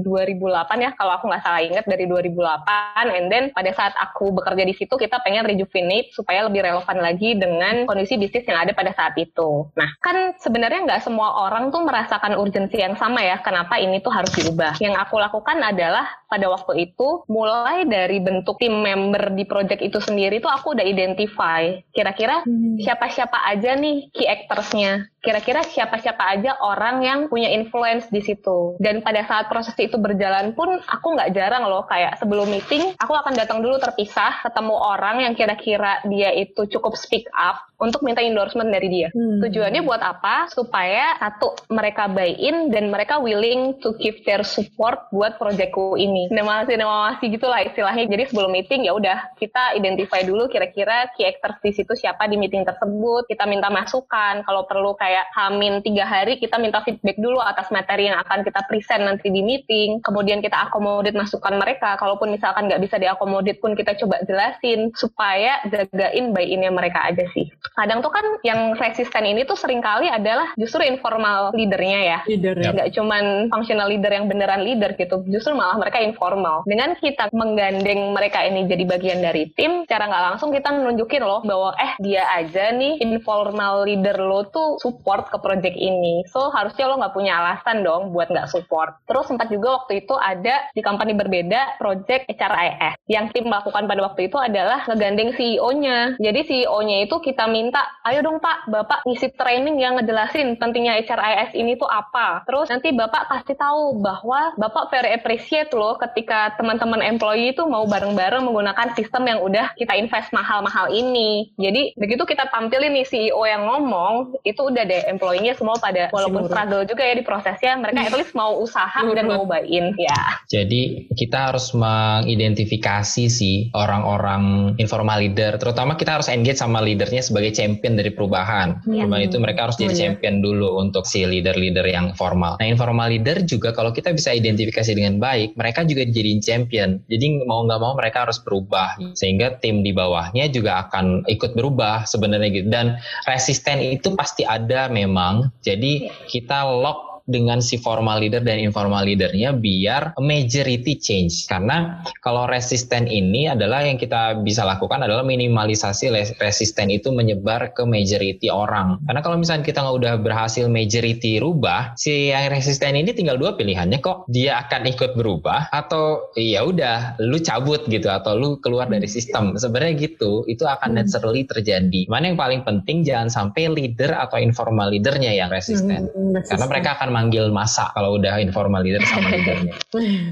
2008 ya kalau aku nggak salah ingat dari 2008. And then pada saat aku bekerja di situ kita pengen Rejuvenate supaya lebih relevan lagi dengan kondisi bisnis yang ada pada saat itu. Nah kan sebenarnya nggak semua orang tuh merasakan urgensi yang sama ya. Kenapa ini tuh harus diubah? Yang aku lakukan adalah pada waktu itu mulai dari bentuk tim member di project itu sendiri tuh aku udah identify kira-kira hmm. siapa-siapa aja nih key actorsnya kira-kira siapa-siapa aja orang yang punya influence di situ. Dan pada saat proses itu berjalan pun aku nggak jarang loh kayak sebelum meeting aku akan datang dulu terpisah ketemu orang yang kira-kira dia itu cukup speak up untuk minta endorsement dari dia. Hmm. Tujuannya buat apa? Supaya satu mereka buy in dan mereka willing to give their support buat proyekku ini. Nemasi nemasi gitulah istilahnya. Jadi sebelum meeting ya udah kita identify dulu kira-kira key actors di situ siapa di meeting tersebut. Kita minta masukan kalau perlu kayak hamin tiga hari kita minta feedback dulu atas materi yang akan kita present nanti di meeting. Kemudian kita akomodir masukan mereka. Kalaupun misalkan nggak bisa diakomodir pun kita coba jelasin supaya jagain buy innya mereka aja sih kadang tuh kan yang resisten ini tuh sering kali adalah justru informal leadernya ya. Leader ya. Nggak cuman functional leader yang beneran leader gitu. Justru malah mereka informal. Dengan kita menggandeng mereka ini jadi bagian dari tim, cara nggak langsung kita nunjukin loh bahwa eh dia aja nih informal leader lo tuh support ke project ini. So harusnya lo nggak punya alasan dong buat nggak support. Terus sempat juga waktu itu ada di company berbeda project HRIS. Yang tim melakukan pada waktu itu adalah ngegandeng CEO-nya. Jadi CEO-nya itu kita minta, ayo dong Pak, Bapak ngisi training yang ngejelasin pentingnya HRIS ini tuh apa. Terus nanti Bapak kasih tahu bahwa Bapak very appreciate loh ketika teman-teman employee itu mau bareng-bareng menggunakan sistem yang udah kita invest mahal-mahal ini. Jadi begitu kita tampilin nih CEO yang ngomong, itu udah deh employee-nya semua pada walaupun struggle juga ya di prosesnya, mereka at least mau usaha dan mau buy-in ya. Jadi kita harus mengidentifikasi sih orang-orang informal leader, terutama kita harus engage sama leadernya sebagai champion dari perubahan. Ya. Perubahan itu mereka harus jadi champion dulu untuk si leader-leader yang formal. Nah, informal leader juga kalau kita bisa identifikasi dengan baik, mereka juga jadi champion. Jadi mau nggak mau mereka harus berubah sehingga tim di bawahnya juga akan ikut berubah sebenarnya gitu. Dan resisten itu pasti ada memang. Jadi kita lock dengan si formal leader dan informal leadernya biar majority change. Karena kalau resisten ini adalah yang kita bisa lakukan adalah minimalisasi resisten itu menyebar ke majority orang. Karena kalau misalnya kita nggak udah berhasil majority rubah, si yang resisten ini tinggal dua pilihannya kok. Dia akan ikut berubah atau ya udah lu cabut gitu atau lu keluar dari sistem. Sebenarnya gitu, itu akan hmm. naturally terjadi. Mana yang paling penting jangan sampai leader atau informal leadernya yang resisten. Hmm, Karena mereka akan manggil masa kalau udah informal leader sama leadernya.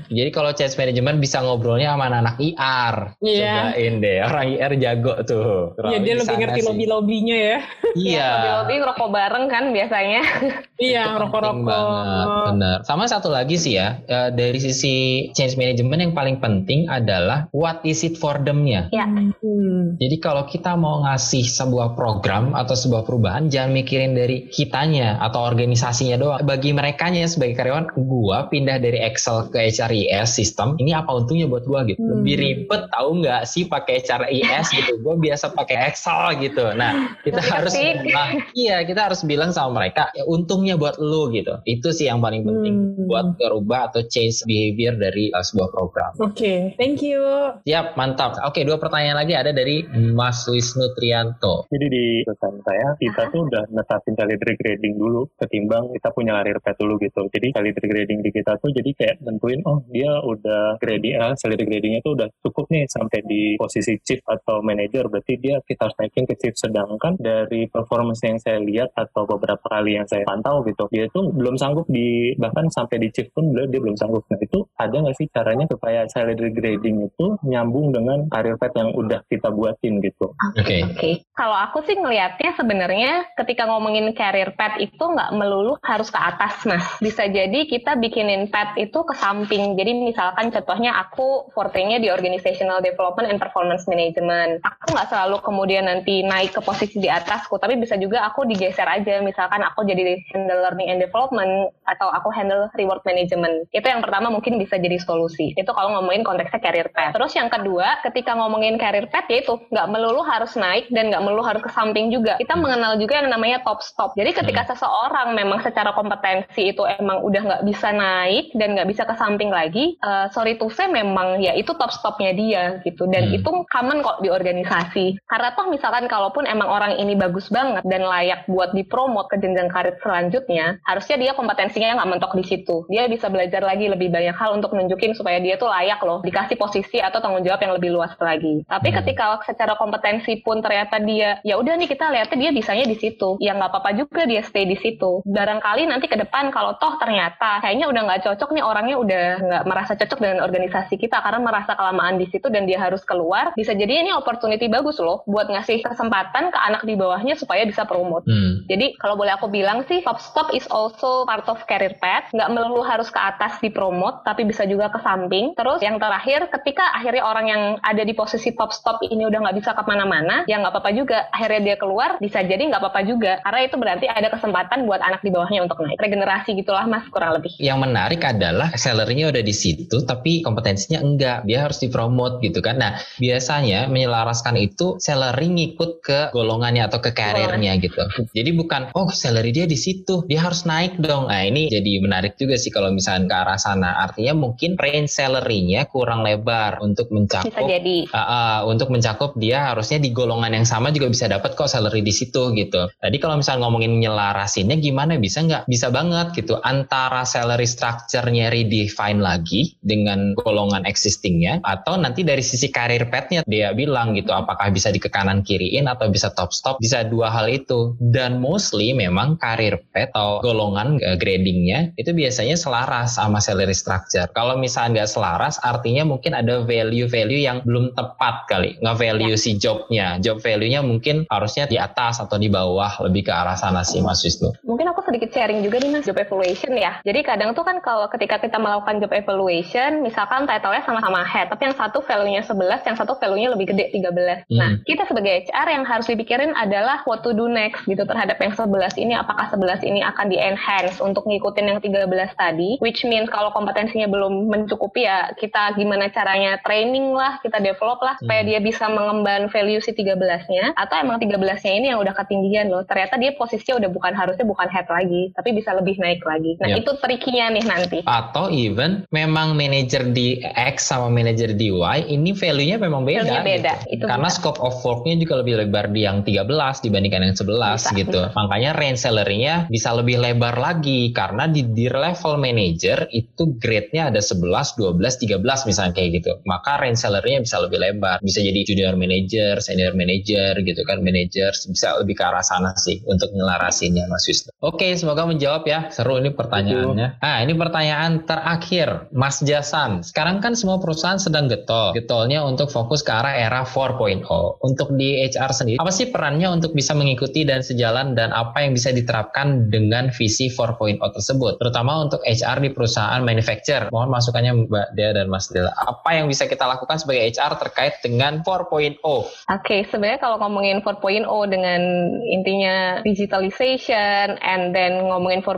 Jadi kalau change management bisa ngobrolnya sama anak IR. Iya. Cobain deh, orang IR jago tuh. Iya dia lebih ngerti sih. lobby-lobbynya ya. Iya. Lobby ngerokok bareng kan biasanya. Iya rokok-rokok. benar. Sama satu lagi sih ya, eh, dari sisi change management yang paling penting adalah what is it for them-nya. Ya. Hmm. Jadi kalau kita mau ngasih sebuah program atau sebuah perubahan, jangan mikirin dari kitanya atau organisasinya doang. Bagi mereka sebagai karyawan, gua pindah dari Excel ke HRIS sistem, ini apa untungnya buat gua gitu. Hmm. Lebih ribet tahu nggak sih pakai HRIS gitu. Gua biasa pakai Excel gitu. Nah, kita harus bilang, iya kita harus bilang sama mereka, ya, untungnya buat lu gitu. Itu sih yang paling penting Hmm. buat ngerubah atau change behavior dari uh, sebuah program. Oke, thank you. Siap, mantap. Oke, dua pertanyaan lagi ada dari Mas Wisnu Trianto. Jadi di perusahaan saya kita tuh udah netapin salary grading dulu ketimbang kita punya career path dulu gitu. Jadi salary grading di kita tuh jadi kayak nentuin oh dia udah grading A, salary gradingnya tuh udah cukup nih sampai di posisi chief atau manager berarti dia kita harus naikin ke chief. Sedangkan dari performance yang saya lihat atau beberapa kali yang saya pantau gitu dia tuh belum sanggup di bahkan sampai di chief pun dia belum sanggup. Nah itu ada nggak sih caranya supaya salary grading itu nyambung dengan career path yang udah kita buatin gitu? Oke. Oke, kalau aku sih ngelihatnya sebenarnya ketika ngomongin career path itu nggak melulu harus ke atas, mas. Bisa jadi kita bikinin path itu ke samping. Jadi misalkan contohnya aku forte-nya di organizational development and performance management. Aku nggak selalu kemudian nanti naik ke posisi di atasku, tapi bisa juga aku digeser aja. Misalkan aku jadi handle learning and development atau aku handle reward management. Itu yang pertama mungkin bisa jadi solusi. Itu kalau ngomongin konteksnya career path. Terus yang kedua, ketika ngomongin career path ya itu nggak melulu harus naik dan nggak melulu harus ke samping juga. Kita mengenal juga yang namanya top stop. Jadi ketika seseorang memang secara kompetensi itu emang udah nggak bisa naik dan nggak bisa ke samping lagi, eh, sorry to say memang ya itu top stopnya dia gitu. Dan Hmm. itu common kok di organisasi. Karena toh misalkan kalaupun emang orang ini bagus banget dan layak buat dipromot ke jenjang karir selanjutnya, harusnya dia kompetensinya nggak mentok di situ. Dia bisa belajar lagi lebih banyak hal untuk nunjukin supaya dia tuh layak loh dikasih posisi atau tanggung jawab yang lebih luas lagi. Tapi Hmm. ketika secara kompetensi pun ternyata dia ya udah nih kita lihatnya dia bisanya di situ, ya nggak apa-apa juga dia stay di situ. Barangkali nanti ke depan kalau toh ternyata kayaknya udah nggak cocok nih orangnya udah nggak merasa cocok dengan organisasi kita karena merasa kelamaan di situ dan dia harus keluar, bisa jadi ini opportunity bagus loh buat ngasih kesempatan ke anak di bawahnya supaya bisa promote. Hmm. Jadi kalau boleh aku bilang sih top stop is also part of career path. Nggak melulu harus ke atas dipromot, tapi bisa juga ke samping. Terus yang terakhir, ketika akhirnya orang yang ada di posisi top stop ini udah nggak bisa ke mana-mana, ya nggak apa-apa juga. Akhirnya dia keluar, bisa jadi nggak apa-apa juga. Karena itu berarti ada kesempatan buat anak di bawahnya untuk naik. Regenerasi gitulah mas, kurang lebih. Yang menarik adalah salary-nya udah di situ tapi kompetensinya enggak. Dia harus dipromot gitu kan. Nah, biasanya menyelaraskan itu salary ngikut ke golongannya atau ke karirnya gitu. Jadi bukan oh salary dia di situ, dia harus naik dong. Nah, ini jadi menarik juga sih kalau misalnya ke arah sana. Artinya mungkin range salary-nya kurang lebar untuk mencakup Bisa jadi. Ah, ah, untuk mencakup dia harusnya di golongan yang sama juga bisa dapat kok salary di situ gitu. Tadi kalau misalnya ngomongin nyelarasinnya gimana bisa nggak? Bisa banget gitu. Antara salary structure-nya redefine lagi dengan golongan existing-nya atau nanti dari sisi karir path-nya dia bilang gitu apakah bisa di ke kanan kiriin atau bisa top stop bisa dua hal itu dan mostly memang karir path atau golongan eh, grading-nya itu biasanya selaras sama salary structure. Kalau misalnya nggak selaras artinya mungkin ada value-value yang belum tepat kali nggak value si jobnya job value-nya mungkin harusnya di atas atau di bawah lebih ke arah sana sih Mas Wisnu. Mungkin aku sedikit sharing juga nih job evaluation ya. Jadi kadang tuh kan kalau ketika kita melakukan job evaluation, misalkan title-nya sama-sama head, tapi yang satu value-nya 11, yang satu value-nya lebih gede 13. Nah, Hmm. kita sebagai HR yang harus dipikirin adalah what to do next gitu terhadap yang 11 ini. Apakah 11 ini akan di-enhance untuk ngikutin yang 13 tadi? Which means kalau kompetensinya belum mencukupi ya kita gimana caranya training lah, kita develop lah supaya Hmm. dia bisa mengemban value si 13-nya atau emang 13-nya ini yang udah ketinggian loh. Ternyata dia posisinya udah bukan harusnya bukan head lagi, tapi bisa lebih naik lagi. Nah, Yap. itu trikinya nih nanti. Atau even memang manajer di X sama manajer di Y ini value-nya memang beda. Value-nya beda, gitu. itu Karena bisa. scope of work-nya juga lebih lebar di yang 13 dibandingkan yang 11 Bisa, gitu. bisa. Makanya range salary-nya bisa lebih lebar lagi karena di, di level manager itu grade-nya ada 11, 12, 13 misalnya kayak gitu. Maka range salary-nya bisa lebih lebar. Bisa jadi junior manager, senior manager gitu kan, manager bisa lebih ke arah sana sih untuk ngelarasinnya Mas Wisnu. Oke, semoga menjawab ya. Seru ini pertanyaannya. Ah, ini pertanyaan terakhir Mas Jasan. Sekarang kan semua perusahaan sedang getol. Getolnya untuk fokus ke arah era 4.0. Untuk di HR sendiri, apa sih perannya untuk bisa mengikuti dan sejalan dan apa yang bisa diterapkan dengan visi 4.0 tersebut? Terutama untuk HR di perusahaan manufacture. Mohon masukannya Mbak Dea dan Mas Dela. Apa yang bisa kita lakukan sebagai HR terkait dengan 4.0? Oke, sebenarnya kalau ngomongin 4.0 dengan intinya digitalization and then ngomongin 4.0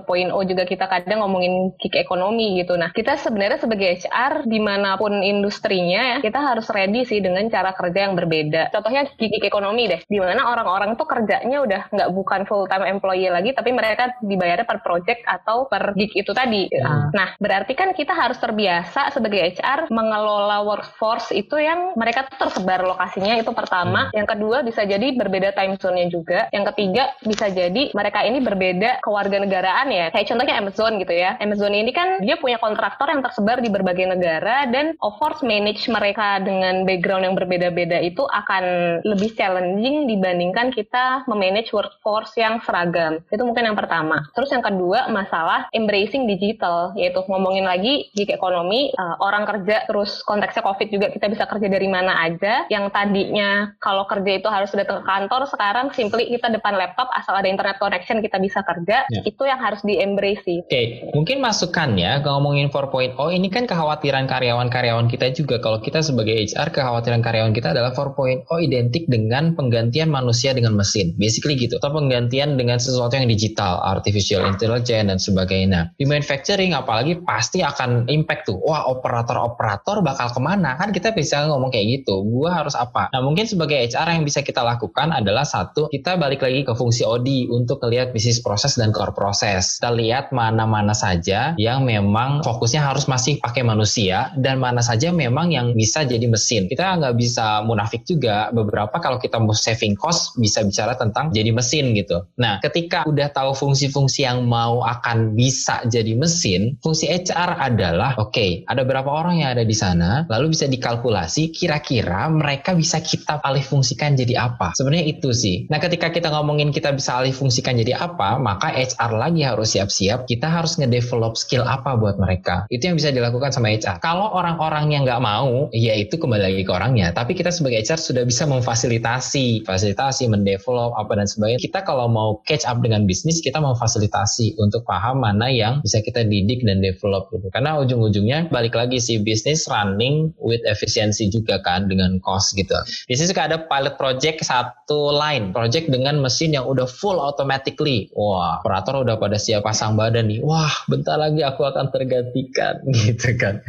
juga kita kadang ngomongin gig ekonomi gitu. Nah, kita sebenarnya sebagai HR di mana pun industrinya ya, kita harus ready sih dengan cara kerja yang berbeda. Contohnya gig ekonomi deh, di mana orang-orang tuh kerjanya udah nggak bukan full time employee lagi, tapi mereka dibayarnya per project atau per gig itu tadi. Hmm. Nah, berarti kan kita harus terbiasa sebagai HR mengelola workforce itu yang mereka tuh tersebar lokasinya itu pertama. Yang kedua bisa jadi berbeda time zone-nya juga. Yang ketiga bisa jadi mereka ini berbeda kewarganegaraan ya. Kayak contohnya Amazon gitu ya. Amazon ini kan dia punya kontraktor yang tersebar di berbagai negara dan of course manage mereka dengan background yang berbeda-beda itu akan lebih challenging dibandingkan kita memanage workforce yang seragam. Itu mungkin yang pertama. Terus yang kedua masalah embracing digital yaitu ngomongin lagi gig ekonomi uh, orang kerja terus konteksnya covid juga kita bisa kerja dari mana aja yang tadinya kalau kerja itu harus datang ke kantor sekarang simply kita depan laptop asal ada internet connection kita bisa kerja Ya. itu yang harus di embrace Oke, mungkin masukannya kalau ngomongin 4.0 ini kan kekhawatiran karyawan-karyawan kita juga. Kalau kita sebagai HR, kekhawatiran karyawan kita adalah 4.0 identik dengan penggantian manusia dengan mesin. Basically gitu. Atau penggantian dengan sesuatu yang digital, artificial intelligence dan sebagainya. Di manufacturing apalagi pasti akan impact tuh. Wah, operator-operator bakal ke mana? Kan kita bisa ngomong kayak gitu. Gua harus apa? Nah, mungkin sebagai HR yang bisa kita lakukan adalah satu, kita balik lagi ke fungsi OD untuk melihat bisnis proses dan core proses. Kita lihat mana-mana saja yang memang fokusnya harus masih pakai manusia dan mana saja memang yang bisa jadi mesin. Kita nggak bisa munafik juga. Beberapa kalau kita mau saving cost bisa bicara tentang jadi mesin gitu. Nah, ketika udah tahu fungsi-fungsi yang mau akan bisa jadi mesin, fungsi HR adalah oke, ada berapa orang yang ada di sana, lalu bisa dikalkulasi kira-kira mereka bisa kita alih fungsikan jadi apa. Sebenarnya itu sih. Nah, ketika kita ngomongin kita bisa alih fungsikan jadi apa, maka HR lagi siap-siap. Kita harus ngedevelop skill apa buat mereka. Itu yang bisa dilakukan sama HR. Kalau orang-orang yang nggak mau, ya itu kembali lagi ke orangnya. Tapi kita sebagai HR sudah bisa memfasilitasi, fasilitasi, mendevelop apa dan sebagainya. Kita kalau mau catch up dengan bisnis, kita memfasilitasi untuk paham mana yang bisa kita didik dan develop gitu. Karena ujung-ujungnya balik lagi sih bisnis running with efisiensi juga kan dengan cost gitu. Biasanya suka ada pilot project satu line, project dengan mesin yang udah full automatically. Wah, operator udah pada siap pasang badan nih. Wah, bentar lagi aku akan tergantikan gitu kan.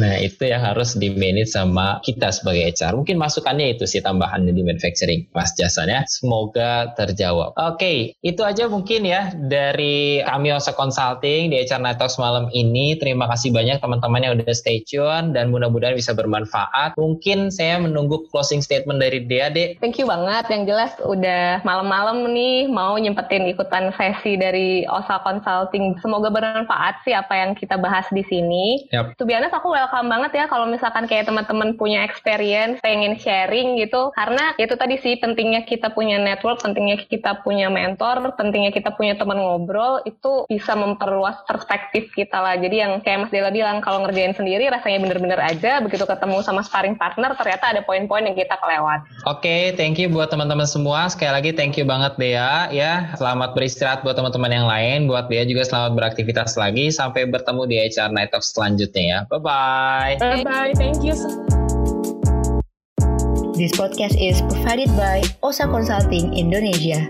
Nah, itu yang harus di manage sama kita sebagai HR. Mungkin masukannya itu sih tambahannya di manufacturing, Mas Jasanya. Semoga terjawab. Oke, itu aja mungkin ya dari kami Osa Consulting di HR Night Talks malam ini. Terima kasih banyak teman-teman yang udah stay tune dan mudah-mudahan bisa bermanfaat. Mungkin saya menunggu closing statement dari Dea, Dek. Thank you banget. Yang jelas udah malam-malam nih mau nyempetin ikutan sesi dari OSA Consulting. Semoga bermanfaat sih apa yang kita bahas di sini. Yap. To be honest, aku welcome banget ya kalau misalkan kayak teman-teman punya experience, pengen sharing gitu. Karena itu tadi sih pentingnya kita punya network, pentingnya kita punya mentor, pentingnya kita punya teman ngobrol, itu bisa memperluas perspektif kita lah. Jadi yang kayak Mas Dela bilang, kalau ngerjain sendiri rasanya bener-bener aja, begitu ketemu sama sparring partner, ternyata ada poin-poin yang kita kelewat. Oke, thank you buat teman-teman semua. Sekali lagi thank you banget Dea ya. Selamat beristirahat buat teman-teman yang lain. Buat Dea juga selamat beraktivitas lagi. Sampai bertemu di HR Night Talk selanjutnya ya. Bye-bye. Bye-bye. Thank you. This podcast is provided by OSA Consulting Indonesia.